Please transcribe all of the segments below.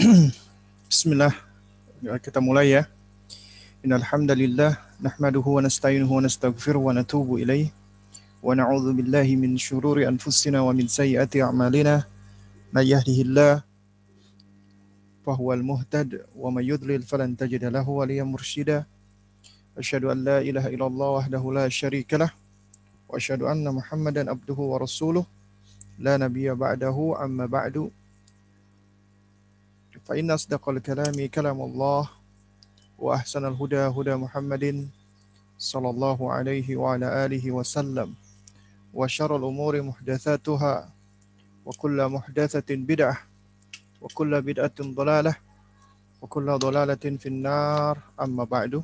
Bismillah. Ya, kita mulai ya. Innal nahmaduhu wa nasta'inuhu wa nastaghfiruh wa natubu ilaih wa na'udzu billahi min syururi anfusina wa min sayyiati a'malina. May yahdihillah fahuwal muhtad wa may yudlil falan tajida lahu waliyan mursyida. Asyhadu an la ilaha illallah wahdahu la syarika wa asyhadu anna Muhammadan abduhu wa rasuluh la ba'dahu amma ba'du. فإن أصدق الكلام كلام الله وأحسن الهدى هدى محمد صلى الله عليه وعلى آله وسلم وشر الأمور محدثاتها وكل محدثة بدعة وكل بدعة ضلالة وكل ضلالة في النار أما بعد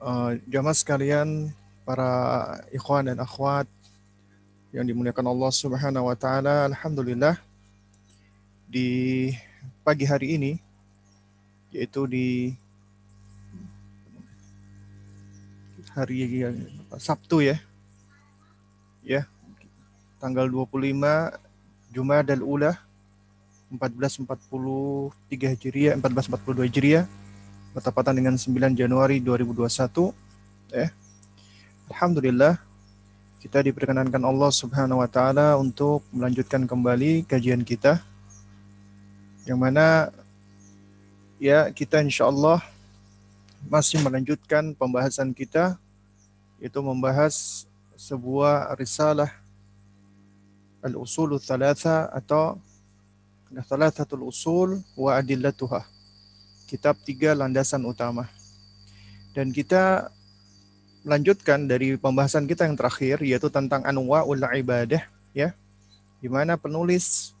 uh, jamaah sekalian para ikhwan dan akhwat yang dimuliakan Allah Subhanahu wa taala alhamdulillah di pagi hari ini yaitu di hari Sabtu ya. Ya. Tanggal 25 Jumadal Ula 1443 Hijriah 1442 Hijriah bertepatan dengan 9 Januari 2021 ya. Alhamdulillah kita diperkenankan Allah Subhanahu wa taala untuk melanjutkan kembali kajian kita yang mana ya kita insya Allah masih melanjutkan pembahasan kita yaitu membahas sebuah risalah al-usul thalatha atau thalathatul usul wa adillatuha. Kitab tiga landasan utama. Dan kita melanjutkan dari pembahasan kita yang terakhir yaitu tentang anwa'ul ibadah ya. Di mana penulis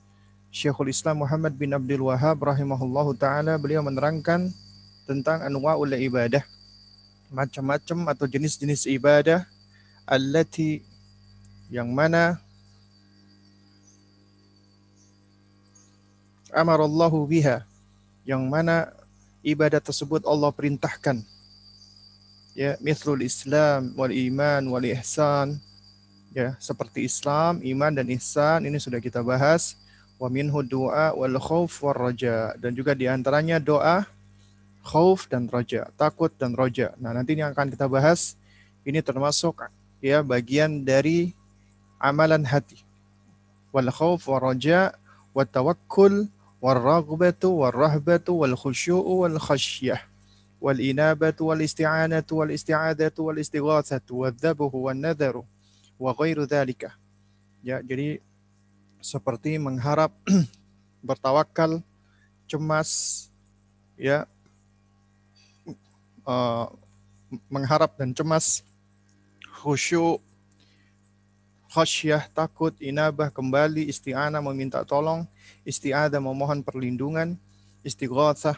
Syekhul Islam Muhammad bin Abdul Wahab rahimahullahu taala beliau menerangkan tentang anwa'ul ibadah. Macam-macam atau jenis-jenis ibadah allati yang mana amarallahu biha yang mana ibadah tersebut Allah perintahkan. Ya mithlul Islam wal iman wal ihsan. Ya seperti Islam, iman dan ihsan ini sudah kita bahas wa minhu doa wal khauf war raja. Dan juga di antaranya doa khauf dan raja takut dan raja. Nah nanti yang akan kita bahas. Ini termasuk ya bagian dari amalan hati. Wal khauf war raja wa tawakkul war raghbatu war rahbatu wal khusyu'u wal khasyah wal inabatu wal isti'anatu wal isti'adatu wal istighatsatu wal dhabuhu wan nadharu wa ghairu dhalika. Ya jadi seperti mengharap, bertawakal, cemas, ya, uh, mengharap dan cemas, khusyuk, khasyah, takut, inabah, kembali, isti'anah, meminta tolong, isti'adah, memohon perlindungan, istighatsah,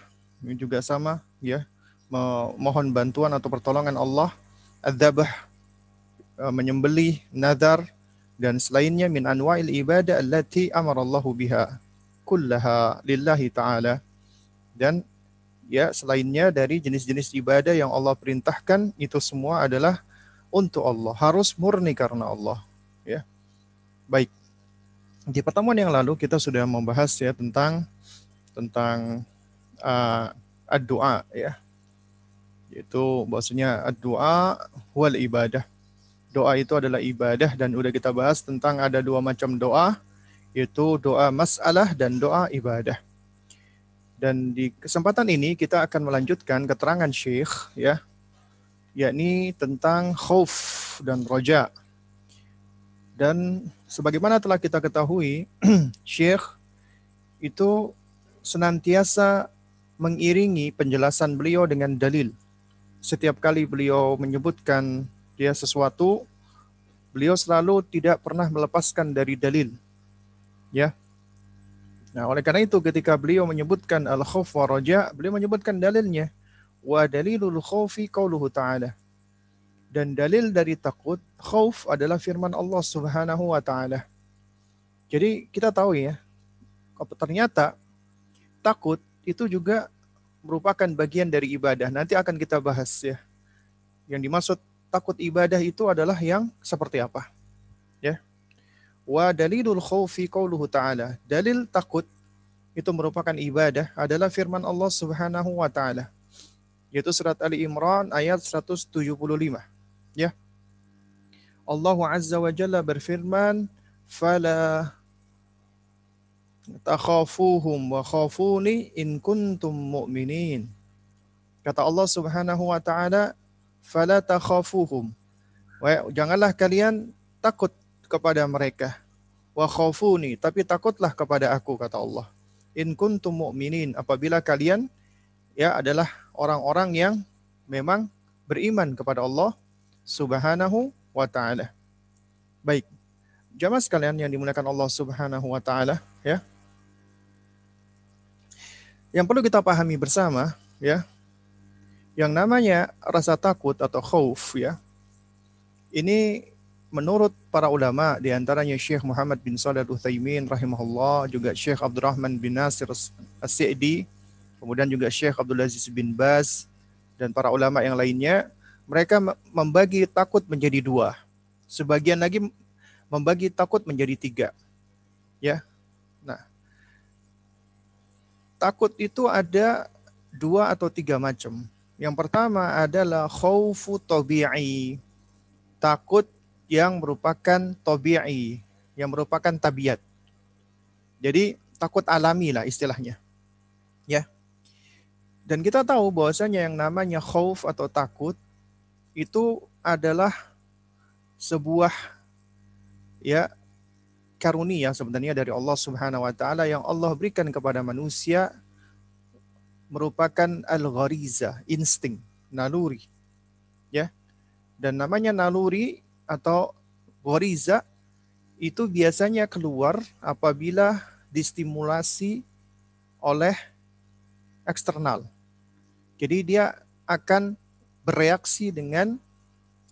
juga sama, ya, memohon bantuan atau pertolongan Allah, adzabah, uh, menyembelih, nadar, dan selainnya min anwa'il ibadah allati amarallahu biha kullaha lillahi ta'ala. Dan ya selainnya dari jenis-jenis ibadah yang Allah perintahkan itu semua adalah untuk Allah. Harus murni karena Allah ya. Baik. Di pertemuan yang lalu kita sudah membahas ya tentang tentang uh, doa ya. Yaitu bahwasanya doa wal ibadah doa itu adalah ibadah dan udah kita bahas tentang ada dua macam doa yaitu doa masalah dan doa ibadah. Dan di kesempatan ini kita akan melanjutkan keterangan Syekh ya yakni tentang khauf dan roja. Dan sebagaimana telah kita ketahui, Syekh itu senantiasa mengiringi penjelasan beliau dengan dalil. Setiap kali beliau menyebutkan dia sesuatu, beliau selalu tidak pernah melepaskan dari dalil. Ya. Nah, oleh karena itu ketika beliau menyebutkan al-khauf wa raja, beliau menyebutkan dalilnya. Wa dalilul khaufi qauluhu ta'ala. Dan dalil dari takut, khauf adalah firman Allah Subhanahu wa taala. Jadi kita tahu ya, ternyata takut itu juga merupakan bagian dari ibadah. Nanti akan kita bahas ya. Yang dimaksud takut ibadah itu adalah yang seperti apa? Ya. Wa dalilul khaufi qauluhu ta'ala. Dalil takut itu merupakan ibadah adalah firman Allah Subhanahu wa taala. Yaitu surat Ali Imran ayat 175. Ya. Allah Azza wa Jalla berfirman, "Fala takhafuhum wa khafuni in kuntum mu'minin." Kata Allah Subhanahu wa taala, "Fala takhafuhum." Janganlah kalian takut kepada mereka. Wa khafuni, tapi takutlah kepada aku kata Allah. In kuntum mu'minin, apabila kalian ya adalah orang-orang yang memang beriman kepada Allah Subhanahu wa taala. Baik. Jamaah sekalian yang dimuliakan Allah Subhanahu wa taala, ya. Yang perlu kita pahami bersama, ya, yang namanya rasa takut atau khauf ya. Ini menurut para ulama di antaranya Syekh Muhammad bin Shalih Al-Utsaimin rahimahullah, juga Syekh Abdurrahman bin Nasir As-Sa'di, kemudian juga Syekh Abdul Aziz bin Baz dan para ulama yang lainnya, mereka membagi takut menjadi dua. Sebagian lagi membagi takut menjadi tiga. Ya. Nah, takut itu ada dua atau tiga macam. Yang pertama adalah khaufu tabi'i. Takut yang merupakan tabi'i, yang merupakan tabiat. Jadi takut alami lah istilahnya. Ya. Dan kita tahu bahwasanya yang namanya khauf atau takut itu adalah sebuah ya karunia sebenarnya dari Allah Subhanahu wa taala yang Allah berikan kepada manusia merupakan al-ghariza, insting, naluri. Ya. Dan namanya naluri atau ghariza itu biasanya keluar apabila distimulasi oleh eksternal. Jadi dia akan bereaksi dengan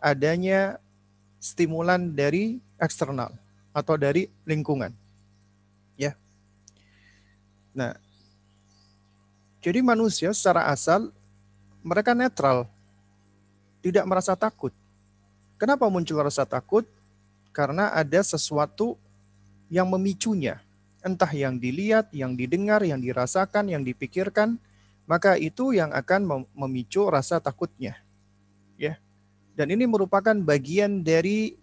adanya stimulan dari eksternal atau dari lingkungan. Ya. Nah, jadi manusia secara asal mereka netral, tidak merasa takut. Kenapa muncul rasa takut? Karena ada sesuatu yang memicunya. Entah yang dilihat, yang didengar, yang dirasakan, yang dipikirkan, maka itu yang akan memicu rasa takutnya. Ya. Dan ini merupakan bagian dari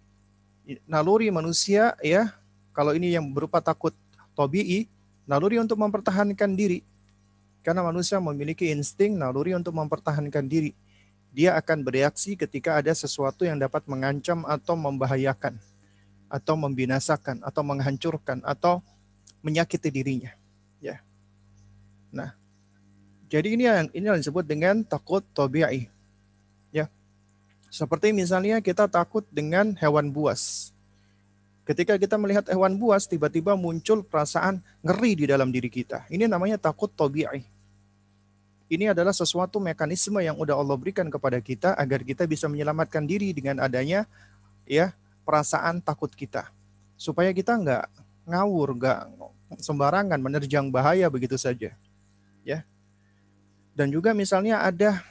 naluri manusia ya. Kalau ini yang berupa takut tobi'i, naluri untuk mempertahankan diri karena manusia memiliki insting naluri untuk mempertahankan diri. Dia akan bereaksi ketika ada sesuatu yang dapat mengancam atau membahayakan atau membinasakan atau menghancurkan atau menyakiti dirinya. Ya. Nah, jadi ini yang ini yang disebut dengan takut tabi'i. Ya. Seperti misalnya kita takut dengan hewan buas. Ketika kita melihat hewan buas, tiba-tiba muncul perasaan ngeri di dalam diri kita. Ini namanya takut tabi'i ini adalah sesuatu mekanisme yang udah Allah berikan kepada kita agar kita bisa menyelamatkan diri dengan adanya ya perasaan takut kita. Supaya kita nggak ngawur nggak sembarangan menerjang bahaya begitu saja ya. Dan juga misalnya ada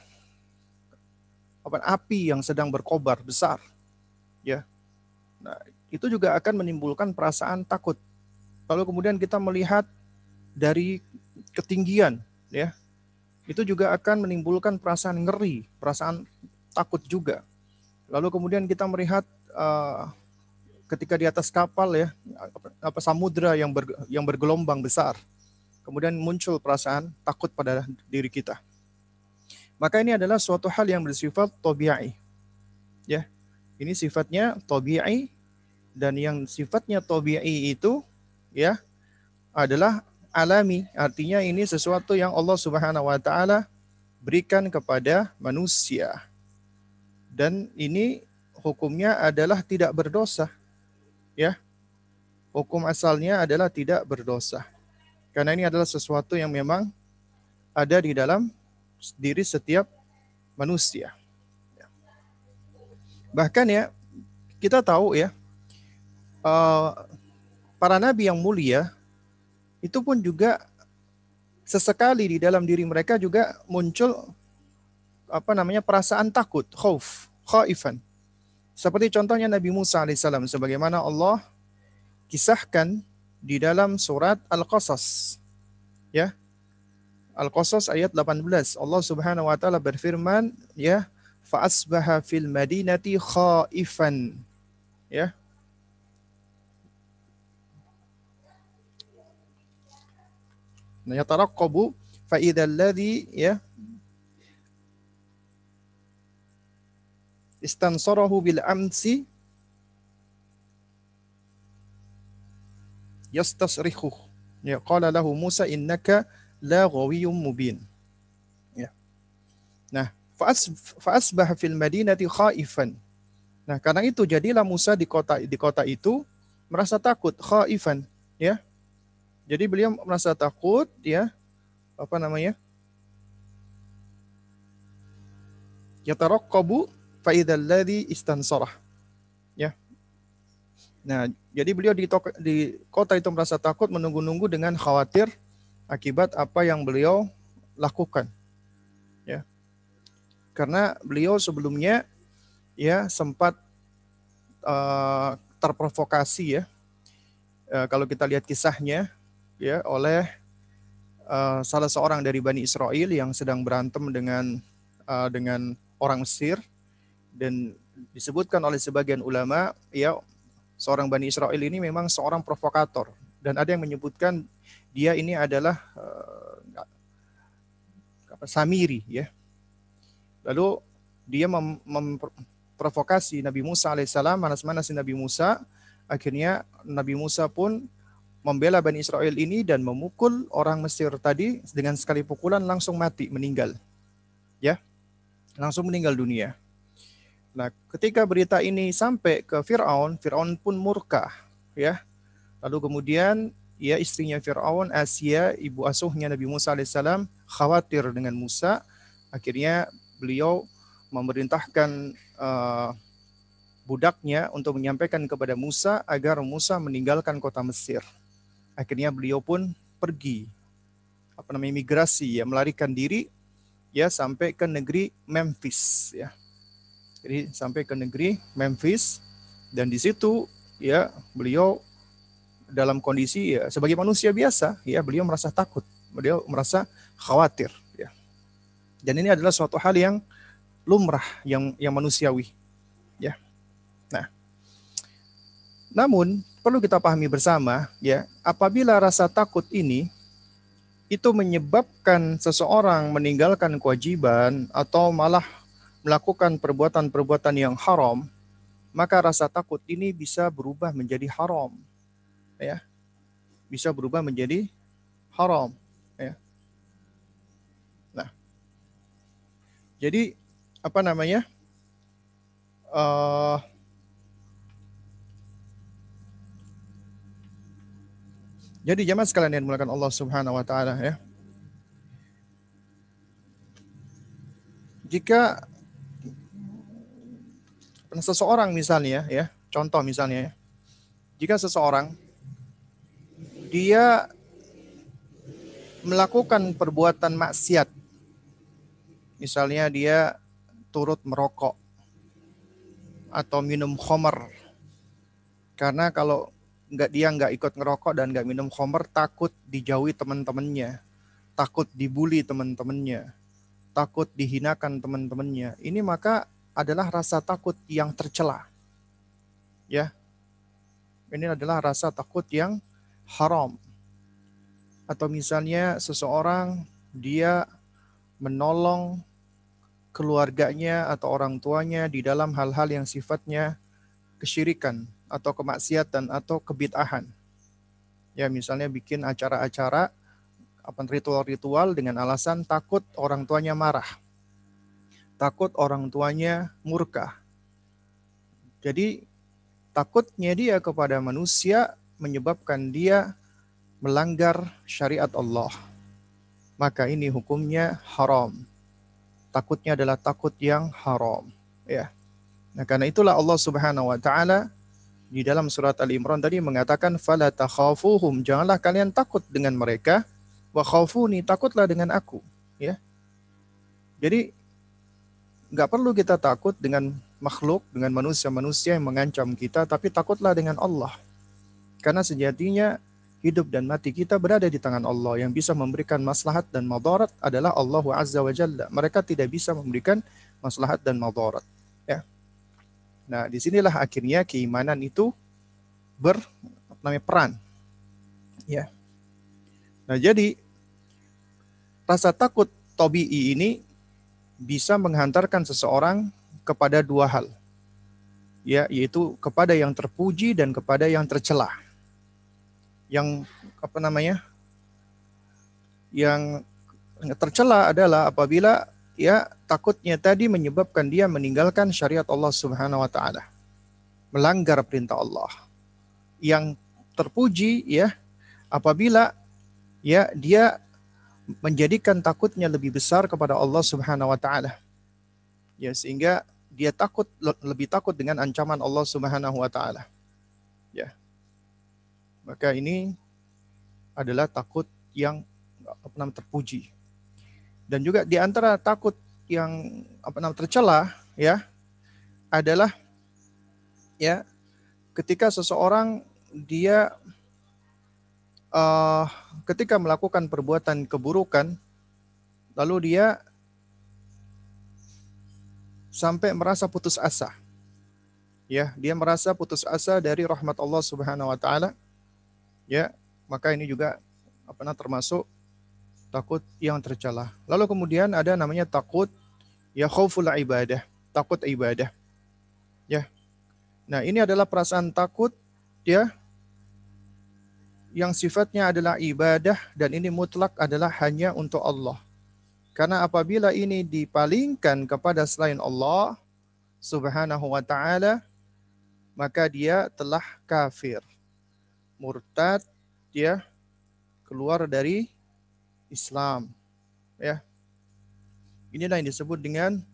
apa api yang sedang berkobar besar ya. Nah itu juga akan menimbulkan perasaan takut. Lalu kemudian kita melihat dari ketinggian ya itu juga akan menimbulkan perasaan ngeri, perasaan takut juga. Lalu kemudian kita melihat uh, ketika di atas kapal ya, apa samudra yang ber, yang bergelombang besar. Kemudian muncul perasaan takut pada diri kita. Maka ini adalah suatu hal yang bersifat tabi'i. Ya. Ini sifatnya tabi'i dan yang sifatnya tabi'i itu ya adalah alami, artinya ini sesuatu yang Allah Subhanahu wa taala berikan kepada manusia. Dan ini hukumnya adalah tidak berdosa. Ya. Hukum asalnya adalah tidak berdosa. Karena ini adalah sesuatu yang memang ada di dalam diri setiap manusia. Bahkan ya, kita tahu ya, uh, para nabi yang mulia itu pun juga sesekali di dalam diri mereka juga muncul apa namanya perasaan takut, khauf, khaifan. Seperti contohnya Nabi Musa alaihissalam sebagaimana Allah kisahkan di dalam surat Al-Qasas. Ya. Al-Qasas ayat 18. Allah Subhanahu wa taala berfirman, ya, fa asbaha fil madinati khaifan. Ya. Yataraqqabu fa idzal ladzi ya istansarahu bil amsi yastasrikhu ya qala lahu Musa innaka la ghawiyyum mubin. Ya. Nah fa asbah fil madinati khaifan. Nah karena itu jadilah Musa di kota di kota itu merasa takut khaifan ya jadi beliau merasa takut ya apa namanya? Yataraqqabu fa idzal ladzi istansarah. Ya. Nah, jadi beliau di, di kota itu merasa takut menunggu-nunggu dengan khawatir akibat apa yang beliau lakukan. Ya. Karena beliau sebelumnya ya sempat uh, terprovokasi ya. Uh, kalau kita lihat kisahnya ya oleh uh, salah seorang dari Bani Israel yang sedang berantem dengan uh, dengan orang Mesir. Dan disebutkan oleh sebagian ulama ya seorang Bani Israel ini memang seorang provokator. Dan ada yang menyebutkan dia ini adalah uh, apa, Samiri ya. Lalu dia mem memprovokasi Nabi Musa alaihissalam manas-manas Nabi Musa. Akhirnya Nabi Musa pun membela Bani Israel ini dan memukul orang Mesir tadi dengan sekali pukulan langsung mati, meninggal. Ya, langsung meninggal dunia. Nah, ketika berita ini sampai ke Fir'aun, Fir'aun pun murka. Ya, lalu kemudian ya istrinya Fir'aun, Asia, ibu asuhnya Nabi Musa alaihissalam, khawatir dengan Musa. Akhirnya beliau memerintahkan uh, budaknya untuk menyampaikan kepada Musa agar Musa meninggalkan kota Mesir akhirnya beliau pun pergi apa namanya migrasi ya melarikan diri ya sampai ke negeri Memphis ya. Jadi sampai ke negeri Memphis dan di situ ya beliau dalam kondisi ya sebagai manusia biasa ya beliau merasa takut, beliau merasa khawatir ya. Dan ini adalah suatu hal yang lumrah yang yang manusiawi ya. Nah, namun perlu kita pahami bersama ya, apabila rasa takut ini itu menyebabkan seseorang meninggalkan kewajiban atau malah melakukan perbuatan-perbuatan yang haram, maka rasa takut ini bisa berubah menjadi haram. Ya. Bisa berubah menjadi haram, ya. Nah. Jadi apa namanya? Uh, Jadi jemaah sekalian yang dimulakan Allah Subhanahu wa taala ya. Jika seseorang misalnya ya, contoh misalnya ya. Jika seseorang dia melakukan perbuatan maksiat. Misalnya dia turut merokok atau minum khamar. Karena kalau nggak dia nggak ikut ngerokok dan nggak minum khamr takut dijauhi teman-temannya takut dibully teman-temannya takut dihinakan teman-temannya ini maka adalah rasa takut yang tercela. Ya. Ini adalah rasa takut yang haram. Atau misalnya seseorang dia menolong keluarganya atau orang tuanya di dalam hal-hal yang sifatnya kesyirikan atau kemaksiatan atau kebitahan. Ya, misalnya bikin acara-acara apa ritual-ritual dengan alasan takut orang tuanya marah. Takut orang tuanya murka. Jadi takutnya dia kepada manusia menyebabkan dia melanggar syariat Allah. Maka ini hukumnya haram. Takutnya adalah takut yang haram, ya. Nah, karena itulah Allah Subhanahu wa taala di dalam surat Ali Imran tadi mengatakan fala takhafuhum janganlah kalian takut dengan mereka wa khafuni takutlah dengan aku ya jadi nggak perlu kita takut dengan makhluk dengan manusia-manusia yang mengancam kita tapi takutlah dengan Allah karena sejatinya hidup dan mati kita berada di tangan Allah. Yang bisa memberikan maslahat dan madarat adalah Allah Azza wa Jalla. Mereka tidak bisa memberikan maslahat dan madarat. Ya. Nah, di sinilah akhirnya keimanan itu ber namanya peran. Ya. Nah, jadi rasa takut tobi'i ini bisa menghantarkan seseorang kepada dua hal. Ya, yaitu kepada yang terpuji dan kepada yang tercela yang apa namanya yang tercela adalah apabila ya takutnya tadi menyebabkan dia meninggalkan syariat Allah Subhanahu wa taala. Melanggar perintah Allah. Yang terpuji ya apabila ya dia menjadikan takutnya lebih besar kepada Allah Subhanahu wa taala. Ya sehingga dia takut lebih takut dengan ancaman Allah Subhanahu wa taala. Ya. Maka ini adalah takut yang apa namanya terpuji. Dan juga di antara takut yang apa namanya tercela ya adalah ya ketika seseorang dia uh, ketika melakukan perbuatan keburukan lalu dia sampai merasa putus asa. Ya, dia merasa putus asa dari rahmat Allah Subhanahu wa taala ya maka ini juga apa namanya termasuk takut yang tercela. Lalu kemudian ada namanya takut ya khauful ibadah, takut ibadah. Ya. Nah, ini adalah perasaan takut ya yang sifatnya adalah ibadah dan ini mutlak adalah hanya untuk Allah. Karena apabila ini dipalingkan kepada selain Allah Subhanahu wa taala, maka dia telah kafir murtad dia keluar dari Islam ya. Inilah yang disebut dengan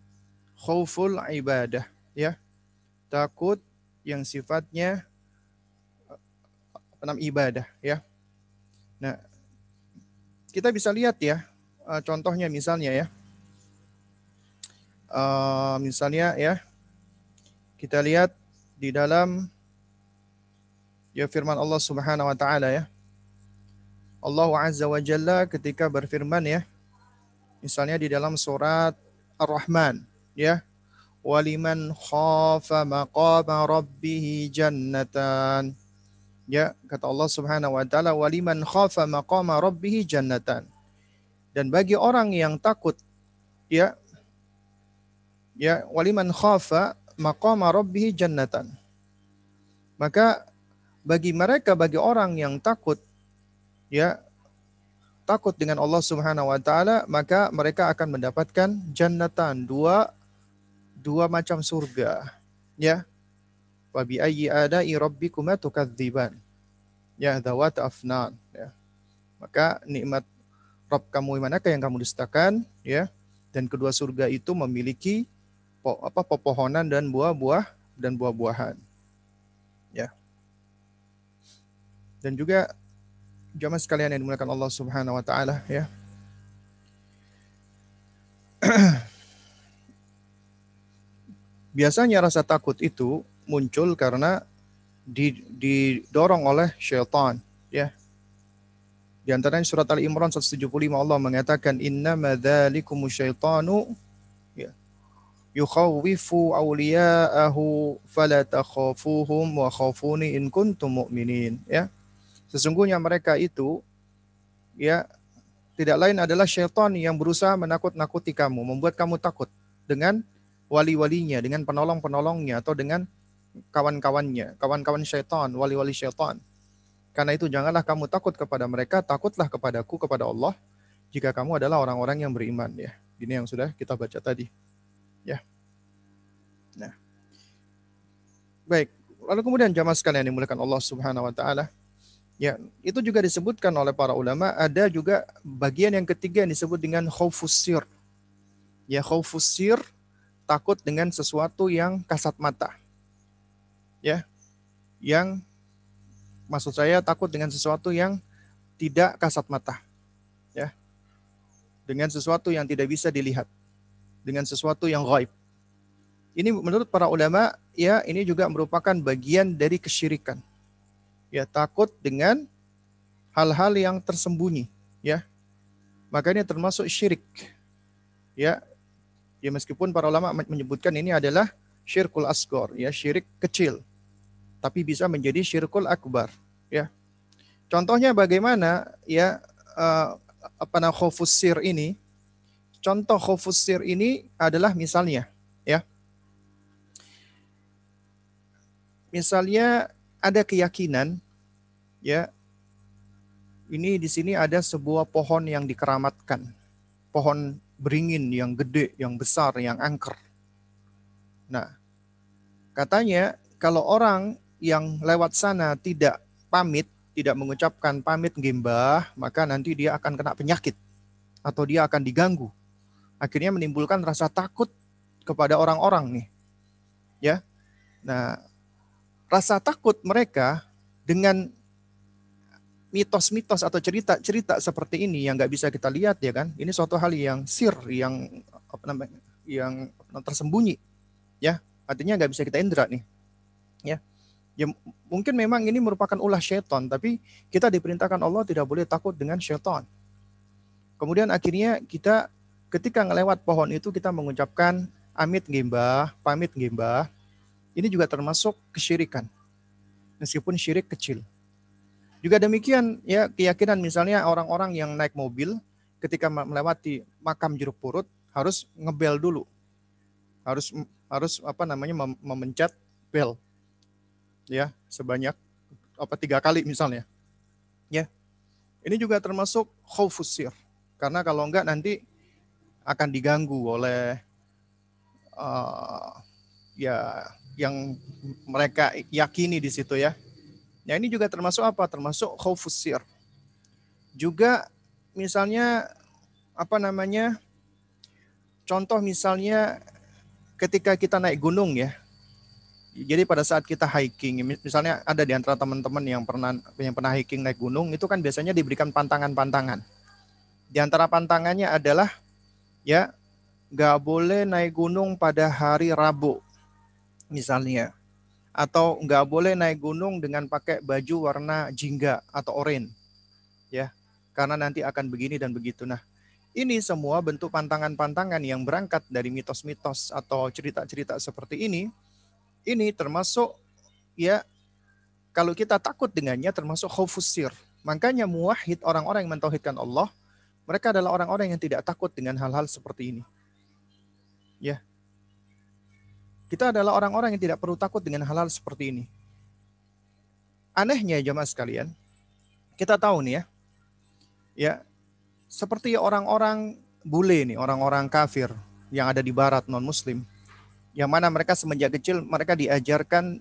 khauful ibadah ya. Takut yang sifatnya enam ibadah ya. Nah kita bisa lihat ya eh, contohnya misalnya ya. Uh, misalnya ya kita lihat di dalam ya firman Allah Subhanahu wa taala ya. Allah Azza wa Jalla ketika berfirman ya. Misalnya di dalam surat Ar-Rahman ya. Waliman khafa maqama rabbih jannatan. Ya, kata Allah Subhanahu wa taala waliman khafa maqama rabbih jannatan. Dan bagi orang yang takut ya ya waliman khafa maqama rabbih jannatan. Maka bagi mereka bagi orang yang takut ya takut dengan Allah Subhanahu wa taala maka mereka akan mendapatkan jannatan dua dua macam surga. Ya. Wa bi ayyi ada'i rabbikuma tukadziban ya dawat afnan. Ya. Maka nikmat Rabb kamu manakah yang kamu dustakan? Ya. Dan kedua surga itu memiliki apa pepohonan dan buah-buah dan buah-buahan. Ya. Dan juga jamaah sekalian yang dimuliakan Allah Subhanahu wa taala ya. Biasanya rasa takut itu muncul karena didorong oleh syaitan ya. Di antaranya surat Ali Imran 175 Allah mengatakan inna madzalikum syaitanu ya yukhawwifu awliya'ahu fala takhafuhum wa khafuni in kuntum mu'minin ya Sesungguhnya mereka itu ya tidak lain adalah syaitan yang berusaha menakut-nakuti kamu, membuat kamu takut dengan wali-walinya, dengan penolong-penolongnya atau dengan kawan-kawannya, kawan-kawan syaitan, wali-wali syaitan. Karena itu janganlah kamu takut kepada mereka, takutlah kepadaku, kepada Allah, jika kamu adalah orang-orang yang beriman ya. Ini yang sudah kita baca tadi. Ya. Nah. Baik, lalu kemudian jamaah sekalian dimuliakan Allah Subhanahu wa taala. Ya, itu juga disebutkan oleh para ulama. Ada juga bagian yang ketiga yang disebut dengan khaufusir. Ya, khaufusir takut dengan sesuatu yang kasat mata. Ya, yang maksud saya takut dengan sesuatu yang tidak kasat mata. Ya, dengan sesuatu yang tidak bisa dilihat. Dengan sesuatu yang gaib. Ini menurut para ulama, ya ini juga merupakan bagian dari kesyirikan ya takut dengan hal-hal yang tersembunyi, ya. Makanya termasuk syirik. Ya. Ya meskipun para ulama menyebutkan ini adalah syirkul asgor, ya, syirik kecil. Tapi bisa menjadi syirkul akbar, ya. Contohnya bagaimana ya uh, apa namanya khofus sir ini? Contoh khofus sir ini adalah misalnya ya. Misalnya ada keyakinan ya ini di sini ada sebuah pohon yang dikeramatkan. Pohon beringin yang gede, yang besar, yang angker. Nah, katanya kalau orang yang lewat sana tidak pamit, tidak mengucapkan pamit gimbah, maka nanti dia akan kena penyakit atau dia akan diganggu. Akhirnya menimbulkan rasa takut kepada orang-orang nih. Ya. Nah, rasa takut mereka dengan mitos-mitos atau cerita-cerita seperti ini yang nggak bisa kita lihat ya kan? Ini suatu hal yang sir yang apa namanya yang tersembunyi ya. Artinya nggak bisa kita indra nih ya. Ya mungkin memang ini merupakan ulah syaitan tapi kita diperintahkan Allah tidak boleh takut dengan syaitan. Kemudian akhirnya kita ketika ngelewat pohon itu kita mengucapkan amit gimbah pamit gimbah ini juga termasuk kesyirikan meskipun syirik kecil juga demikian ya keyakinan misalnya orang-orang yang naik mobil ketika melewati makam jeruk purut harus ngebel dulu. Harus harus apa namanya mem memencet bel. Ya, sebanyak apa tiga kali misalnya. Ya. Ini juga termasuk khaufusir. Karena kalau enggak nanti akan diganggu oleh uh, ya yang mereka yakini di situ ya Ya ini juga termasuk apa? Termasuk khaufus sir. Juga misalnya apa namanya? Contoh misalnya ketika kita naik gunung ya. Jadi pada saat kita hiking, misalnya ada di antara teman-teman yang pernah yang pernah hiking naik gunung, itu kan biasanya diberikan pantangan-pantangan. Di antara pantangannya adalah ya nggak boleh naik gunung pada hari Rabu, misalnya. Atau nggak boleh naik gunung dengan pakai baju warna jingga atau oranye. Ya karena nanti akan begini dan begitu. Nah ini semua bentuk pantangan-pantangan yang berangkat dari mitos-mitos atau cerita-cerita seperti ini. Ini termasuk ya kalau kita takut dengannya termasuk khufusir makanya muwahid orang-orang yang mentauhidkan Allah mereka adalah orang-orang yang tidak takut dengan hal-hal seperti ini. Ya kita adalah orang-orang yang tidak perlu takut dengan hal-hal seperti ini. Anehnya jemaah sekalian, kita tahu nih ya, ya seperti orang-orang bule nih, orang-orang kafir yang ada di barat non muslim, yang mana mereka semenjak kecil mereka diajarkan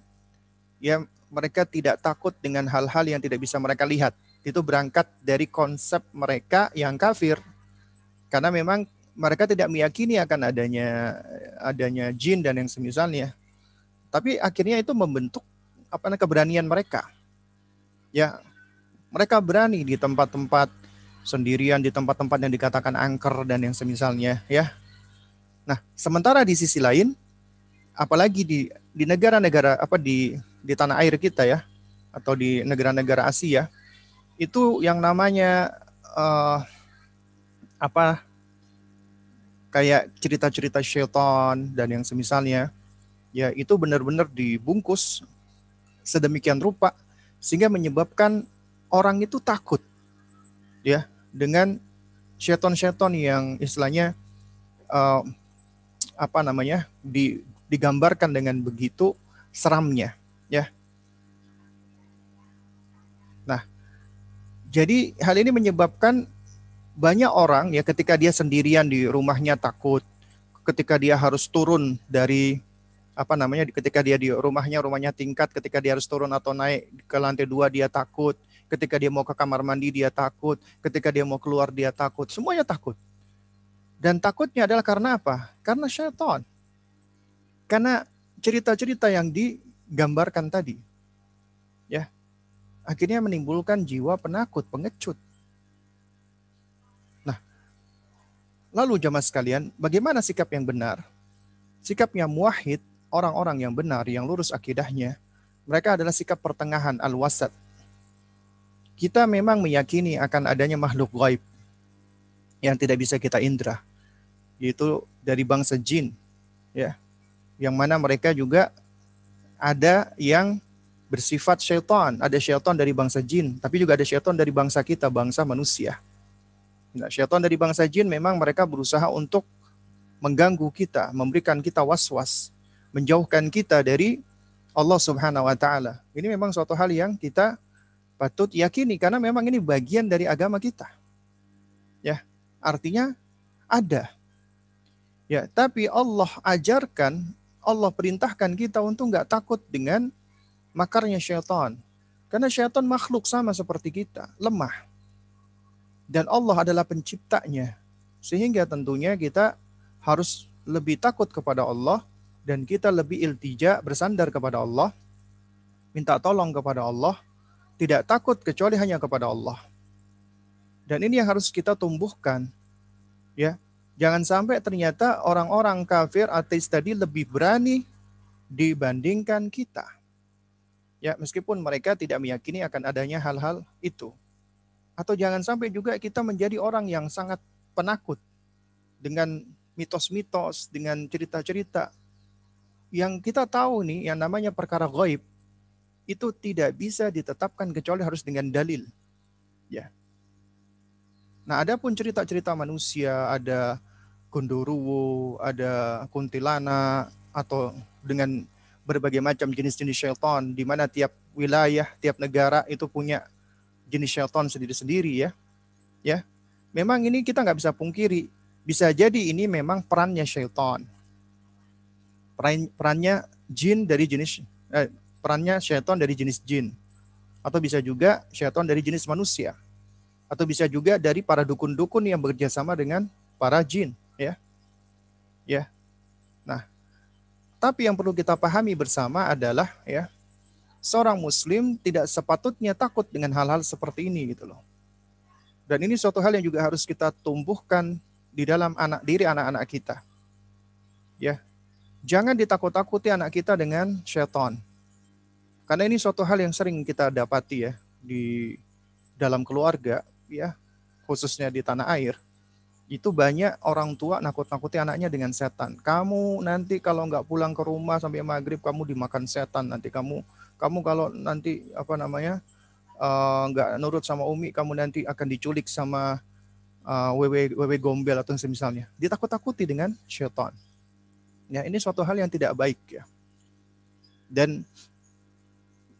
ya mereka tidak takut dengan hal-hal yang tidak bisa mereka lihat. Itu berangkat dari konsep mereka yang kafir. Karena memang mereka tidak meyakini akan adanya adanya jin dan yang semisalnya. Tapi akhirnya itu membentuk apa keberanian mereka. Ya, mereka berani di tempat-tempat sendirian di tempat-tempat yang dikatakan angker dan yang semisalnya ya. Nah, sementara di sisi lain apalagi di di negara-negara apa di di tanah air kita ya atau di negara-negara Asia itu yang namanya uh, apa kayak cerita-cerita syaitan dan yang semisalnya ya itu benar-benar dibungkus sedemikian rupa sehingga menyebabkan orang itu takut ya dengan syaitan-syaitan yang istilahnya uh, apa namanya di, digambarkan dengan begitu seramnya ya. Nah jadi hal ini menyebabkan banyak orang ya ketika dia sendirian di rumahnya takut, ketika dia harus turun dari apa namanya ketika dia di rumahnya rumahnya tingkat ketika dia harus turun atau naik ke lantai dua dia takut. Ketika dia mau ke kamar mandi dia takut. Ketika dia mau keluar dia takut. Semuanya takut. Dan takutnya adalah karena apa? Karena syaitan. Karena cerita-cerita yang digambarkan tadi ya akhirnya menimbulkan jiwa penakut pengecut Lalu jamaah sekalian, bagaimana sikap yang benar? Sikapnya muahid, orang-orang yang benar, yang lurus akidahnya, mereka adalah sikap pertengahan al-wasat. kita memang meyakini akan adanya makhluk gaib yang tidak bisa kita indra, yaitu dari bangsa jin, ya, yang mana mereka juga ada yang bersifat syaitan, ada syaitan dari bangsa jin, tapi juga ada syaitan dari bangsa kita, bangsa manusia. Nah, syaitan dari bangsa jin memang mereka berusaha untuk mengganggu kita, memberikan kita was-was, menjauhkan kita dari Allah Subhanahu wa taala. Ini memang suatu hal yang kita patut yakini karena memang ini bagian dari agama kita. Ya, artinya ada. Ya, tapi Allah ajarkan, Allah perintahkan kita untuk nggak takut dengan makarnya syaitan. Karena syaitan makhluk sama seperti kita, lemah. Dan Allah adalah penciptanya. Sehingga tentunya kita harus lebih takut kepada Allah dan kita lebih iltija bersandar kepada Allah, minta tolong kepada Allah, tidak takut kecuali hanya kepada Allah. Dan ini yang harus kita tumbuhkan. Ya, jangan sampai ternyata orang-orang kafir ateis tadi lebih berani dibandingkan kita. Ya, meskipun mereka tidak meyakini akan adanya hal-hal itu. Atau jangan sampai juga kita menjadi orang yang sangat penakut dengan mitos-mitos, dengan cerita-cerita yang kita tahu nih yang namanya perkara gaib itu tidak bisa ditetapkan kecuali harus dengan dalil. Ya. Nah, ada pun cerita-cerita manusia, ada gondoruwo, ada kuntilana atau dengan berbagai macam jenis-jenis syaitan di mana tiap wilayah, tiap negara itu punya jenis syaitan sendiri-sendiri ya. Ya. Memang ini kita nggak bisa pungkiri, bisa jadi ini memang perannya syaitan. Peran, perannya jin dari jenis eh, perannya syaitan dari jenis jin. Atau bisa juga syaitan dari jenis manusia. Atau bisa juga dari para dukun-dukun yang bekerja sama dengan para jin. Ya, ya. Nah, tapi yang perlu kita pahami bersama adalah ya, seorang muslim tidak sepatutnya takut dengan hal-hal seperti ini gitu loh. Dan ini suatu hal yang juga harus kita tumbuhkan di dalam anak diri anak-anak kita. Ya. Jangan ditakut-takuti anak kita dengan syaitan. Karena ini suatu hal yang sering kita dapati ya di dalam keluarga ya, khususnya di tanah air. Itu banyak orang tua nakut-nakuti anaknya dengan setan. Kamu nanti kalau nggak pulang ke rumah sampai maghrib kamu dimakan setan. Nanti kamu kamu kalau nanti apa namanya uh, nggak nurut sama umi kamu nanti akan diculik sama uh, wewe wewe gombel atau semisalnya. Ditakut-takuti dengan syaitan. Ya ini suatu hal yang tidak baik ya. Dan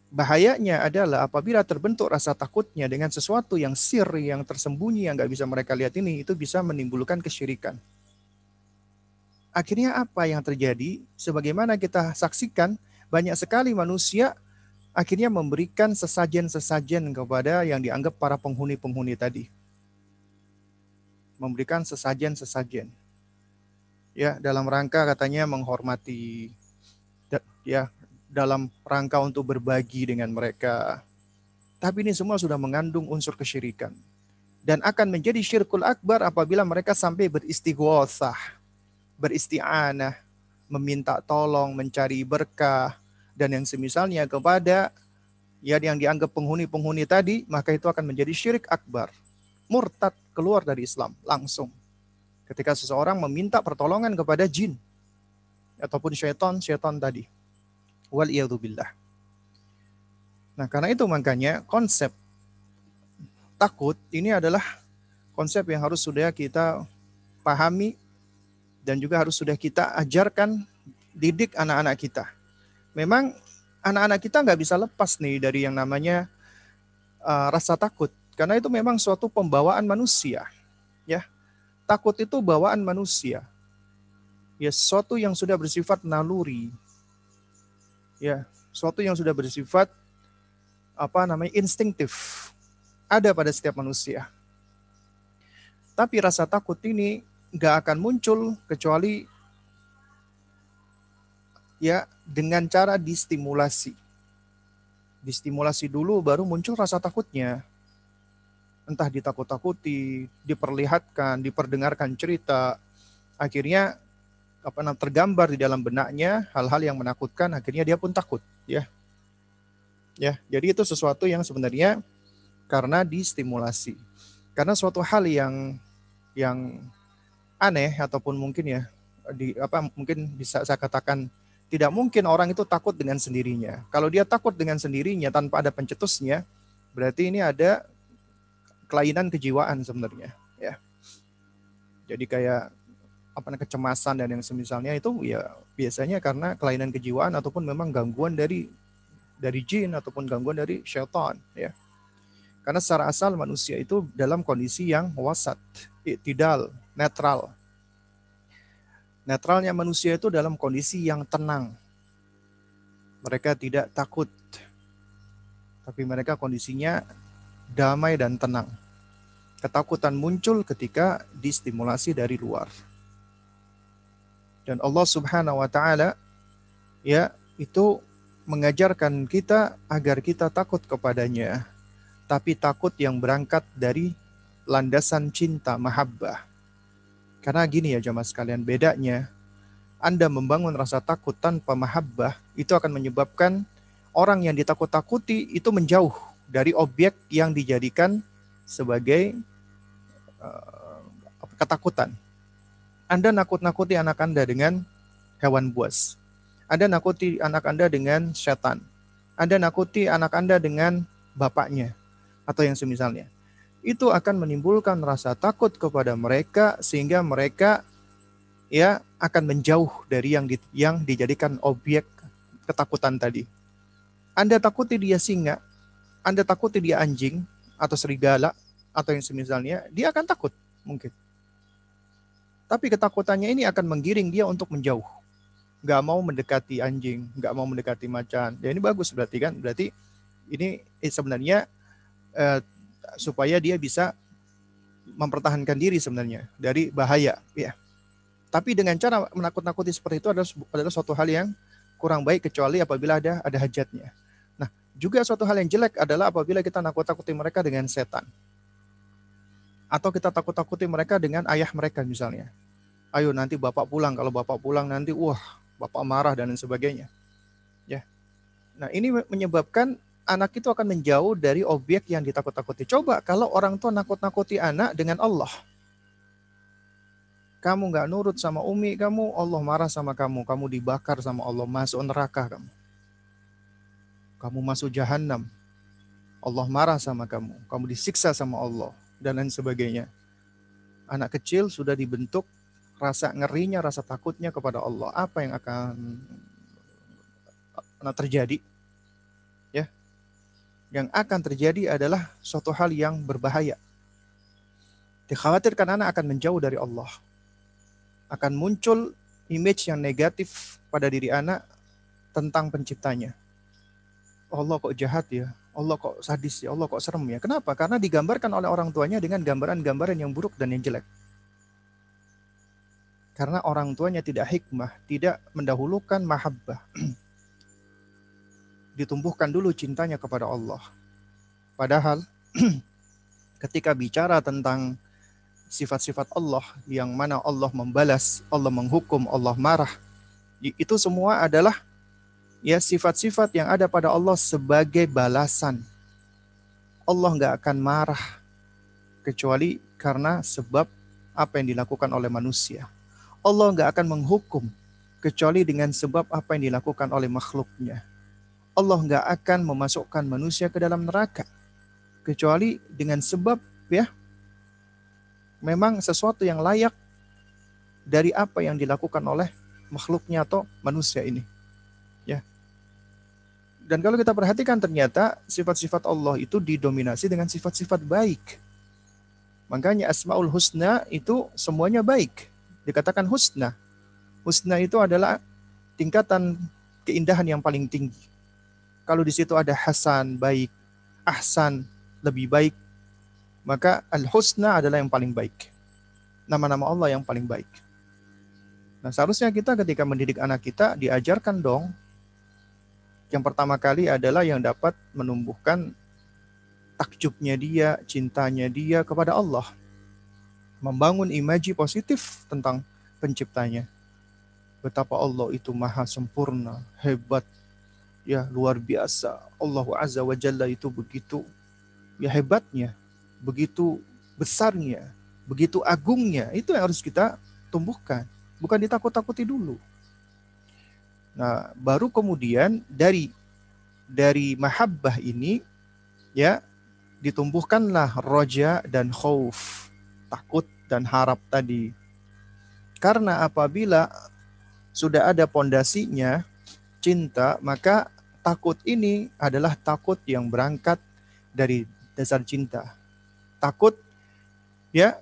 Bahayanya adalah apabila terbentuk rasa takutnya dengan sesuatu yang sir, yang tersembunyi, yang nggak bisa mereka lihat ini, itu bisa menimbulkan kesyirikan. Akhirnya apa yang terjadi? Sebagaimana kita saksikan, banyak sekali manusia akhirnya memberikan sesajen-sesajen kepada yang dianggap para penghuni-penghuni tadi. Memberikan sesajen-sesajen. Ya, dalam rangka katanya menghormati ya dalam rangka untuk berbagi dengan mereka. Tapi ini semua sudah mengandung unsur kesyirikan. Dan akan menjadi syirkul akbar apabila mereka sampai beristighosah, beristi'anah, meminta tolong, mencari berkah, dan yang semisalnya kepada ya yang dianggap penghuni-penghuni tadi, maka itu akan menjadi syirik akbar. Murtad keluar dari Islam langsung. Ketika seseorang meminta pertolongan kepada jin ataupun syaitan, syaitan tadi. Wal billah. Nah, karena itu makanya konsep takut ini adalah konsep yang harus sudah kita pahami dan juga harus sudah kita ajarkan didik anak-anak kita. Memang anak-anak kita nggak bisa lepas nih dari yang namanya uh, rasa takut. Karena itu memang suatu pembawaan manusia ya. Takut itu bawaan manusia. Ya sesuatu yang sudah bersifat naluri. Ya suatu yang sudah bersifat apa namanya instingtif ada pada setiap manusia. Tapi rasa takut ini nggak akan muncul kecuali ya dengan cara distimulasi. Distimulasi dulu baru muncul rasa takutnya. Entah ditakut-takuti, diperlihatkan, diperdengarkan cerita. Akhirnya apa namanya tergambar di dalam benaknya hal-hal yang menakutkan akhirnya dia pun takut ya ya jadi itu sesuatu yang sebenarnya karena distimulasi. Karena suatu hal yang yang aneh ataupun mungkin ya di apa mungkin bisa saya katakan tidak mungkin orang itu takut dengan sendirinya. Kalau dia takut dengan sendirinya tanpa ada pencetusnya, berarti ini ada kelainan kejiwaan sebenarnya, ya. Jadi kayak apa kecemasan dan yang semisalnya itu ya biasanya karena kelainan kejiwaan ataupun memang gangguan dari dari jin ataupun gangguan dari syaitan, ya. Karena secara asal manusia itu dalam kondisi yang wasat, tidak netral, Netralnya manusia itu dalam kondisi yang tenang. Mereka tidak takut. Tapi mereka kondisinya damai dan tenang. Ketakutan muncul ketika distimulasi dari luar. Dan Allah Subhanahu wa taala ya itu mengajarkan kita agar kita takut kepadanya. Tapi takut yang berangkat dari landasan cinta mahabbah karena gini ya jamaah sekalian, bedanya Anda membangun rasa takut tanpa mahabbah itu akan menyebabkan orang yang ditakut-takuti itu menjauh dari objek yang dijadikan sebagai uh, ketakutan. Anda nakut-nakuti anak Anda dengan hewan buas. Anda nakuti anak Anda dengan setan. Anda nakuti anak Anda dengan bapaknya atau yang semisalnya itu akan menimbulkan rasa takut kepada mereka sehingga mereka ya akan menjauh dari yang di, yang dijadikan objek ketakutan tadi. Anda takuti dia singa, Anda takuti dia anjing atau serigala atau yang semisalnya, dia akan takut mungkin. Tapi ketakutannya ini akan menggiring dia untuk menjauh. Gak mau mendekati anjing, gak mau mendekati macan. Ya ini bagus berarti kan? Berarti ini eh, sebenarnya eh, supaya dia bisa mempertahankan diri sebenarnya dari bahaya ya. Tapi dengan cara menakut-nakuti seperti itu adalah adalah suatu hal yang kurang baik kecuali apabila ada ada hajatnya. Nah, juga suatu hal yang jelek adalah apabila kita nakut-nakuti mereka dengan setan. Atau kita takut-takuti mereka dengan ayah mereka misalnya. Ayo nanti bapak pulang, kalau bapak pulang nanti wah, bapak marah dan lain sebagainya. Ya. Nah, ini menyebabkan anak itu akan menjauh dari objek yang ditakut-takuti. Coba kalau orang tua nakut-nakuti anak dengan Allah. Kamu nggak nurut sama umi kamu, Allah marah sama kamu. Kamu dibakar sama Allah, masuk neraka kamu. Kamu masuk jahanam. Allah marah sama kamu. Kamu disiksa sama Allah. Dan lain sebagainya. Anak kecil sudah dibentuk rasa ngerinya, rasa takutnya kepada Allah. Apa yang akan terjadi? Yang akan terjadi adalah suatu hal yang berbahaya. Dikhawatirkan anak akan menjauh dari Allah. Akan muncul image yang negatif pada diri anak tentang penciptanya. Allah kok jahat ya, Allah kok sadis ya, Allah kok serem ya. Kenapa? Karena digambarkan oleh orang tuanya dengan gambaran-gambaran yang buruk dan yang jelek. Karena orang tuanya tidak hikmah, tidak mendahulukan mahabbah. ditumbuhkan dulu cintanya kepada Allah. Padahal ketika bicara tentang sifat-sifat Allah yang mana Allah membalas, Allah menghukum, Allah marah, itu semua adalah ya sifat-sifat yang ada pada Allah sebagai balasan. Allah nggak akan marah kecuali karena sebab apa yang dilakukan oleh manusia. Allah nggak akan menghukum kecuali dengan sebab apa yang dilakukan oleh makhluknya. Allah nggak akan memasukkan manusia ke dalam neraka kecuali dengan sebab ya memang sesuatu yang layak dari apa yang dilakukan oleh makhluknya atau manusia ini. Ya. Dan kalau kita perhatikan ternyata sifat-sifat Allah itu didominasi dengan sifat-sifat baik. Makanya Asmaul Husna itu semuanya baik. Dikatakan husna. Husna itu adalah tingkatan keindahan yang paling tinggi. Kalau di situ ada hasan, baik, ahsan, lebih baik, maka al-husna adalah yang paling baik. Nama-nama Allah yang paling baik. Nah, seharusnya kita ketika mendidik anak kita diajarkan dong yang pertama kali adalah yang dapat menumbuhkan takjubnya dia, cintanya dia kepada Allah. Membangun imaji positif tentang penciptanya. Betapa Allah itu maha sempurna, hebat, ya luar biasa. Allah Azza wa Jalla itu begitu ya hebatnya, begitu besarnya, begitu agungnya, itu yang harus kita tumbuhkan, bukan ditakut-takuti dulu. Nah, baru kemudian dari dari mahabbah ini ya ditumbuhkanlah roja dan khauf, takut dan harap tadi. Karena apabila sudah ada pondasinya cinta, maka takut ini adalah takut yang berangkat dari dasar cinta. Takut ya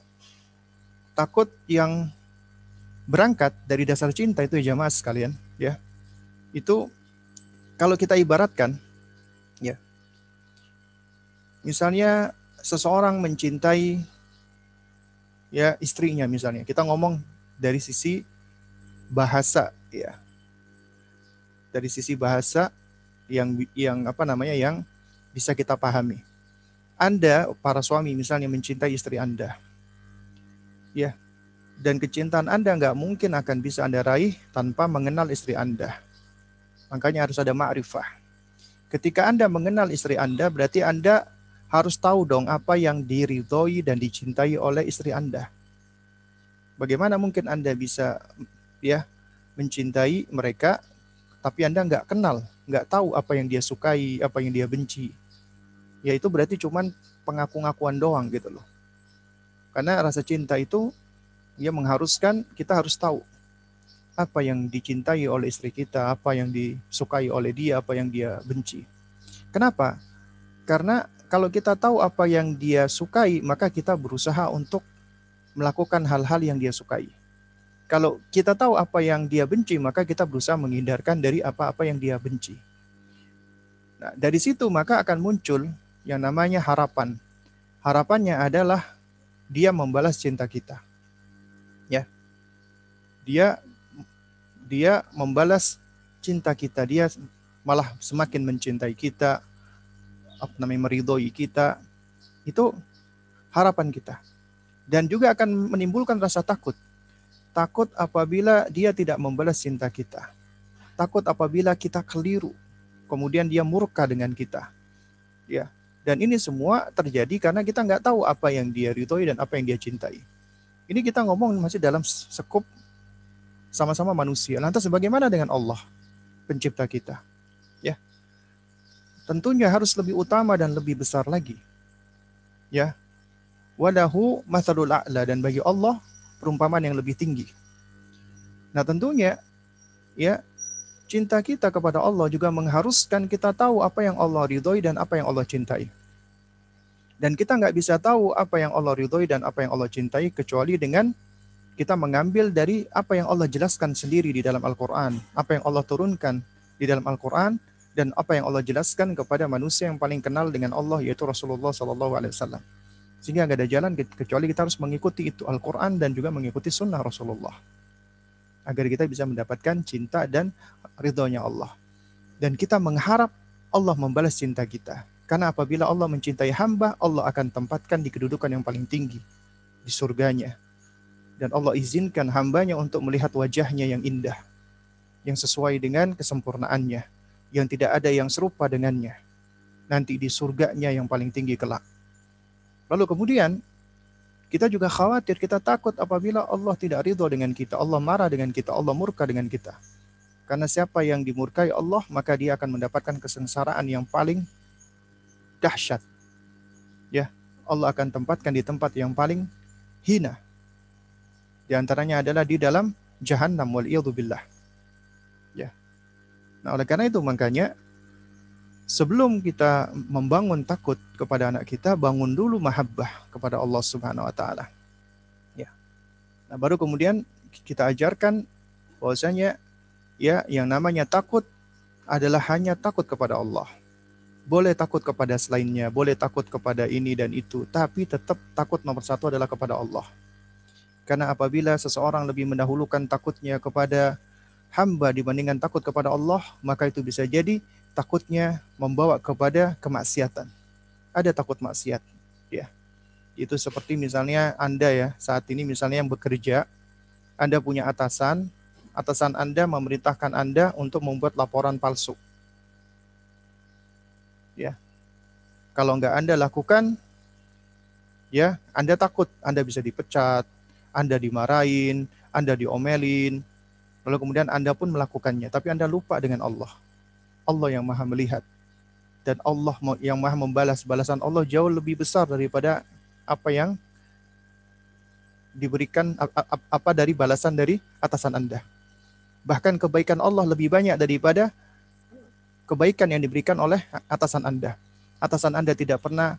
takut yang berangkat dari dasar cinta itu ya jamaah sekalian ya. Itu kalau kita ibaratkan ya misalnya seseorang mencintai ya istrinya misalnya kita ngomong dari sisi bahasa ya dari sisi bahasa yang yang apa namanya yang bisa kita pahami anda para suami misalnya mencintai istri Anda ya dan kecintaan Anda nggak mungkin akan bisa Anda raih tanpa mengenal istri Anda Makanya harus ada ma'rifah. Ketika Anda mengenal istri Anda, berarti Anda harus tahu dong apa yang diridhoi dan dicintai oleh istri Anda. Bagaimana mungkin Anda bisa ya mencintai mereka tapi Anda nggak kenal, nggak tahu apa yang dia sukai, apa yang dia benci. Ya itu berarti cuman pengaku-ngakuan doang gitu loh. Karena rasa cinta itu ya mengharuskan kita harus tahu apa yang dicintai oleh istri kita, apa yang disukai oleh dia, apa yang dia benci. Kenapa? Karena kalau kita tahu apa yang dia sukai, maka kita berusaha untuk melakukan hal-hal yang dia sukai. Kalau kita tahu apa yang dia benci, maka kita berusaha menghindarkan dari apa-apa yang dia benci. Nah, dari situ maka akan muncul yang namanya harapan. Harapannya adalah dia membalas cinta kita. Ya. Dia dia membalas cinta kita, dia malah semakin mencintai kita, apa namanya meridhoi kita. Itu harapan kita. Dan juga akan menimbulkan rasa takut. Takut apabila dia tidak membalas cinta kita. Takut apabila kita keliru, kemudian dia murka dengan kita. Ya, dan ini semua terjadi karena kita nggak tahu apa yang dia ridhoi dan apa yang dia cintai. Ini kita ngomong masih dalam sekup sama-sama manusia. Lantas bagaimana dengan Allah, pencipta kita? Ya. Tentunya harus lebih utama dan lebih besar lagi. Ya. Walahu mathalul a'la dan bagi Allah perumpamaan yang lebih tinggi. Nah, tentunya ya cinta kita kepada Allah juga mengharuskan kita tahu apa yang Allah ridhoi dan apa yang Allah cintai. Dan kita nggak bisa tahu apa yang Allah ridhoi dan apa yang Allah cintai kecuali dengan kita mengambil dari apa yang Allah jelaskan sendiri di dalam Al-Quran, apa yang Allah turunkan di dalam Al-Quran, dan apa yang Allah jelaskan kepada manusia yang paling kenal dengan Allah yaitu Rasulullah Sallallahu Alaihi Wasallam. Sehingga nggak ada jalan kecuali kita harus mengikuti itu Al-Quran dan juga mengikuti Sunnah Rasulullah agar kita bisa mendapatkan cinta dan ridhonya Allah. Dan kita mengharap Allah membalas cinta kita. Karena apabila Allah mencintai hamba, Allah akan tempatkan di kedudukan yang paling tinggi di surganya dan Allah izinkan hambanya untuk melihat wajahnya yang indah, yang sesuai dengan kesempurnaannya, yang tidak ada yang serupa dengannya, nanti di surganya yang paling tinggi kelak. Lalu kemudian, kita juga khawatir, kita takut apabila Allah tidak ridho dengan kita, Allah marah dengan kita, Allah murka dengan kita. Karena siapa yang dimurkai Allah, maka dia akan mendapatkan kesengsaraan yang paling dahsyat. Ya, Allah akan tempatkan di tempat yang paling hina. Di antaranya adalah di dalam jahannam wal billah. Ya. Nah, oleh karena itu makanya sebelum kita membangun takut kepada anak kita, bangun dulu mahabbah kepada Allah Subhanahu wa taala. Ya. Nah, baru kemudian kita ajarkan bahwasanya ya yang namanya takut adalah hanya takut kepada Allah. Boleh takut kepada selainnya, boleh takut kepada ini dan itu, tapi tetap takut nomor satu adalah kepada Allah. Karena apabila seseorang lebih mendahulukan takutnya kepada hamba dibandingkan takut kepada Allah, maka itu bisa jadi takutnya membawa kepada kemaksiatan. Ada takut maksiat, ya. Itu seperti misalnya Anda ya, saat ini misalnya yang bekerja, Anda punya atasan, atasan Anda memerintahkan Anda untuk membuat laporan palsu. Ya. Kalau nggak Anda lakukan, ya Anda takut Anda bisa dipecat, Anda dimarahin, Anda diomelin, lalu kemudian Anda pun melakukannya, tapi Anda lupa dengan Allah. Allah yang maha melihat. Dan Allah yang maha membalas. Balasan Allah jauh lebih besar daripada apa yang diberikan apa dari balasan dari atasan Anda. Bahkan kebaikan Allah lebih banyak daripada kebaikan yang diberikan oleh atasan Anda atasan Anda tidak pernah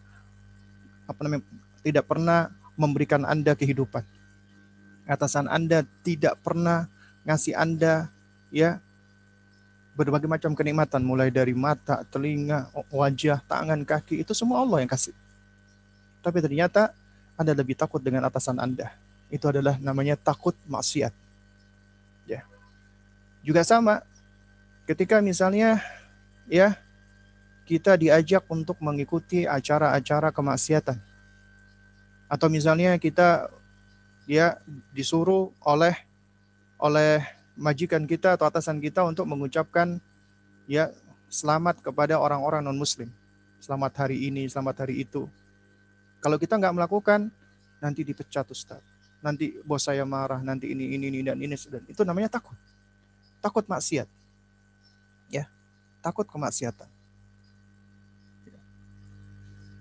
apa namanya tidak pernah memberikan Anda kehidupan. Atasan Anda tidak pernah ngasih Anda ya berbagai macam kenikmatan mulai dari mata, telinga, wajah, tangan, kaki itu semua Allah yang kasih. Tapi ternyata Anda lebih takut dengan atasan Anda. Itu adalah namanya takut maksiat. Ya. Juga sama ketika misalnya ya kita diajak untuk mengikuti acara-acara kemaksiatan. Atau misalnya kita ya disuruh oleh oleh majikan kita atau atasan kita untuk mengucapkan ya selamat kepada orang-orang non muslim. Selamat hari ini, selamat hari itu. Kalau kita nggak melakukan, nanti dipecat Ustaz. Nanti bos saya marah, nanti ini, ini, ini, dan ini. Dan itu namanya takut. Takut maksiat. Ya, takut kemaksiatan.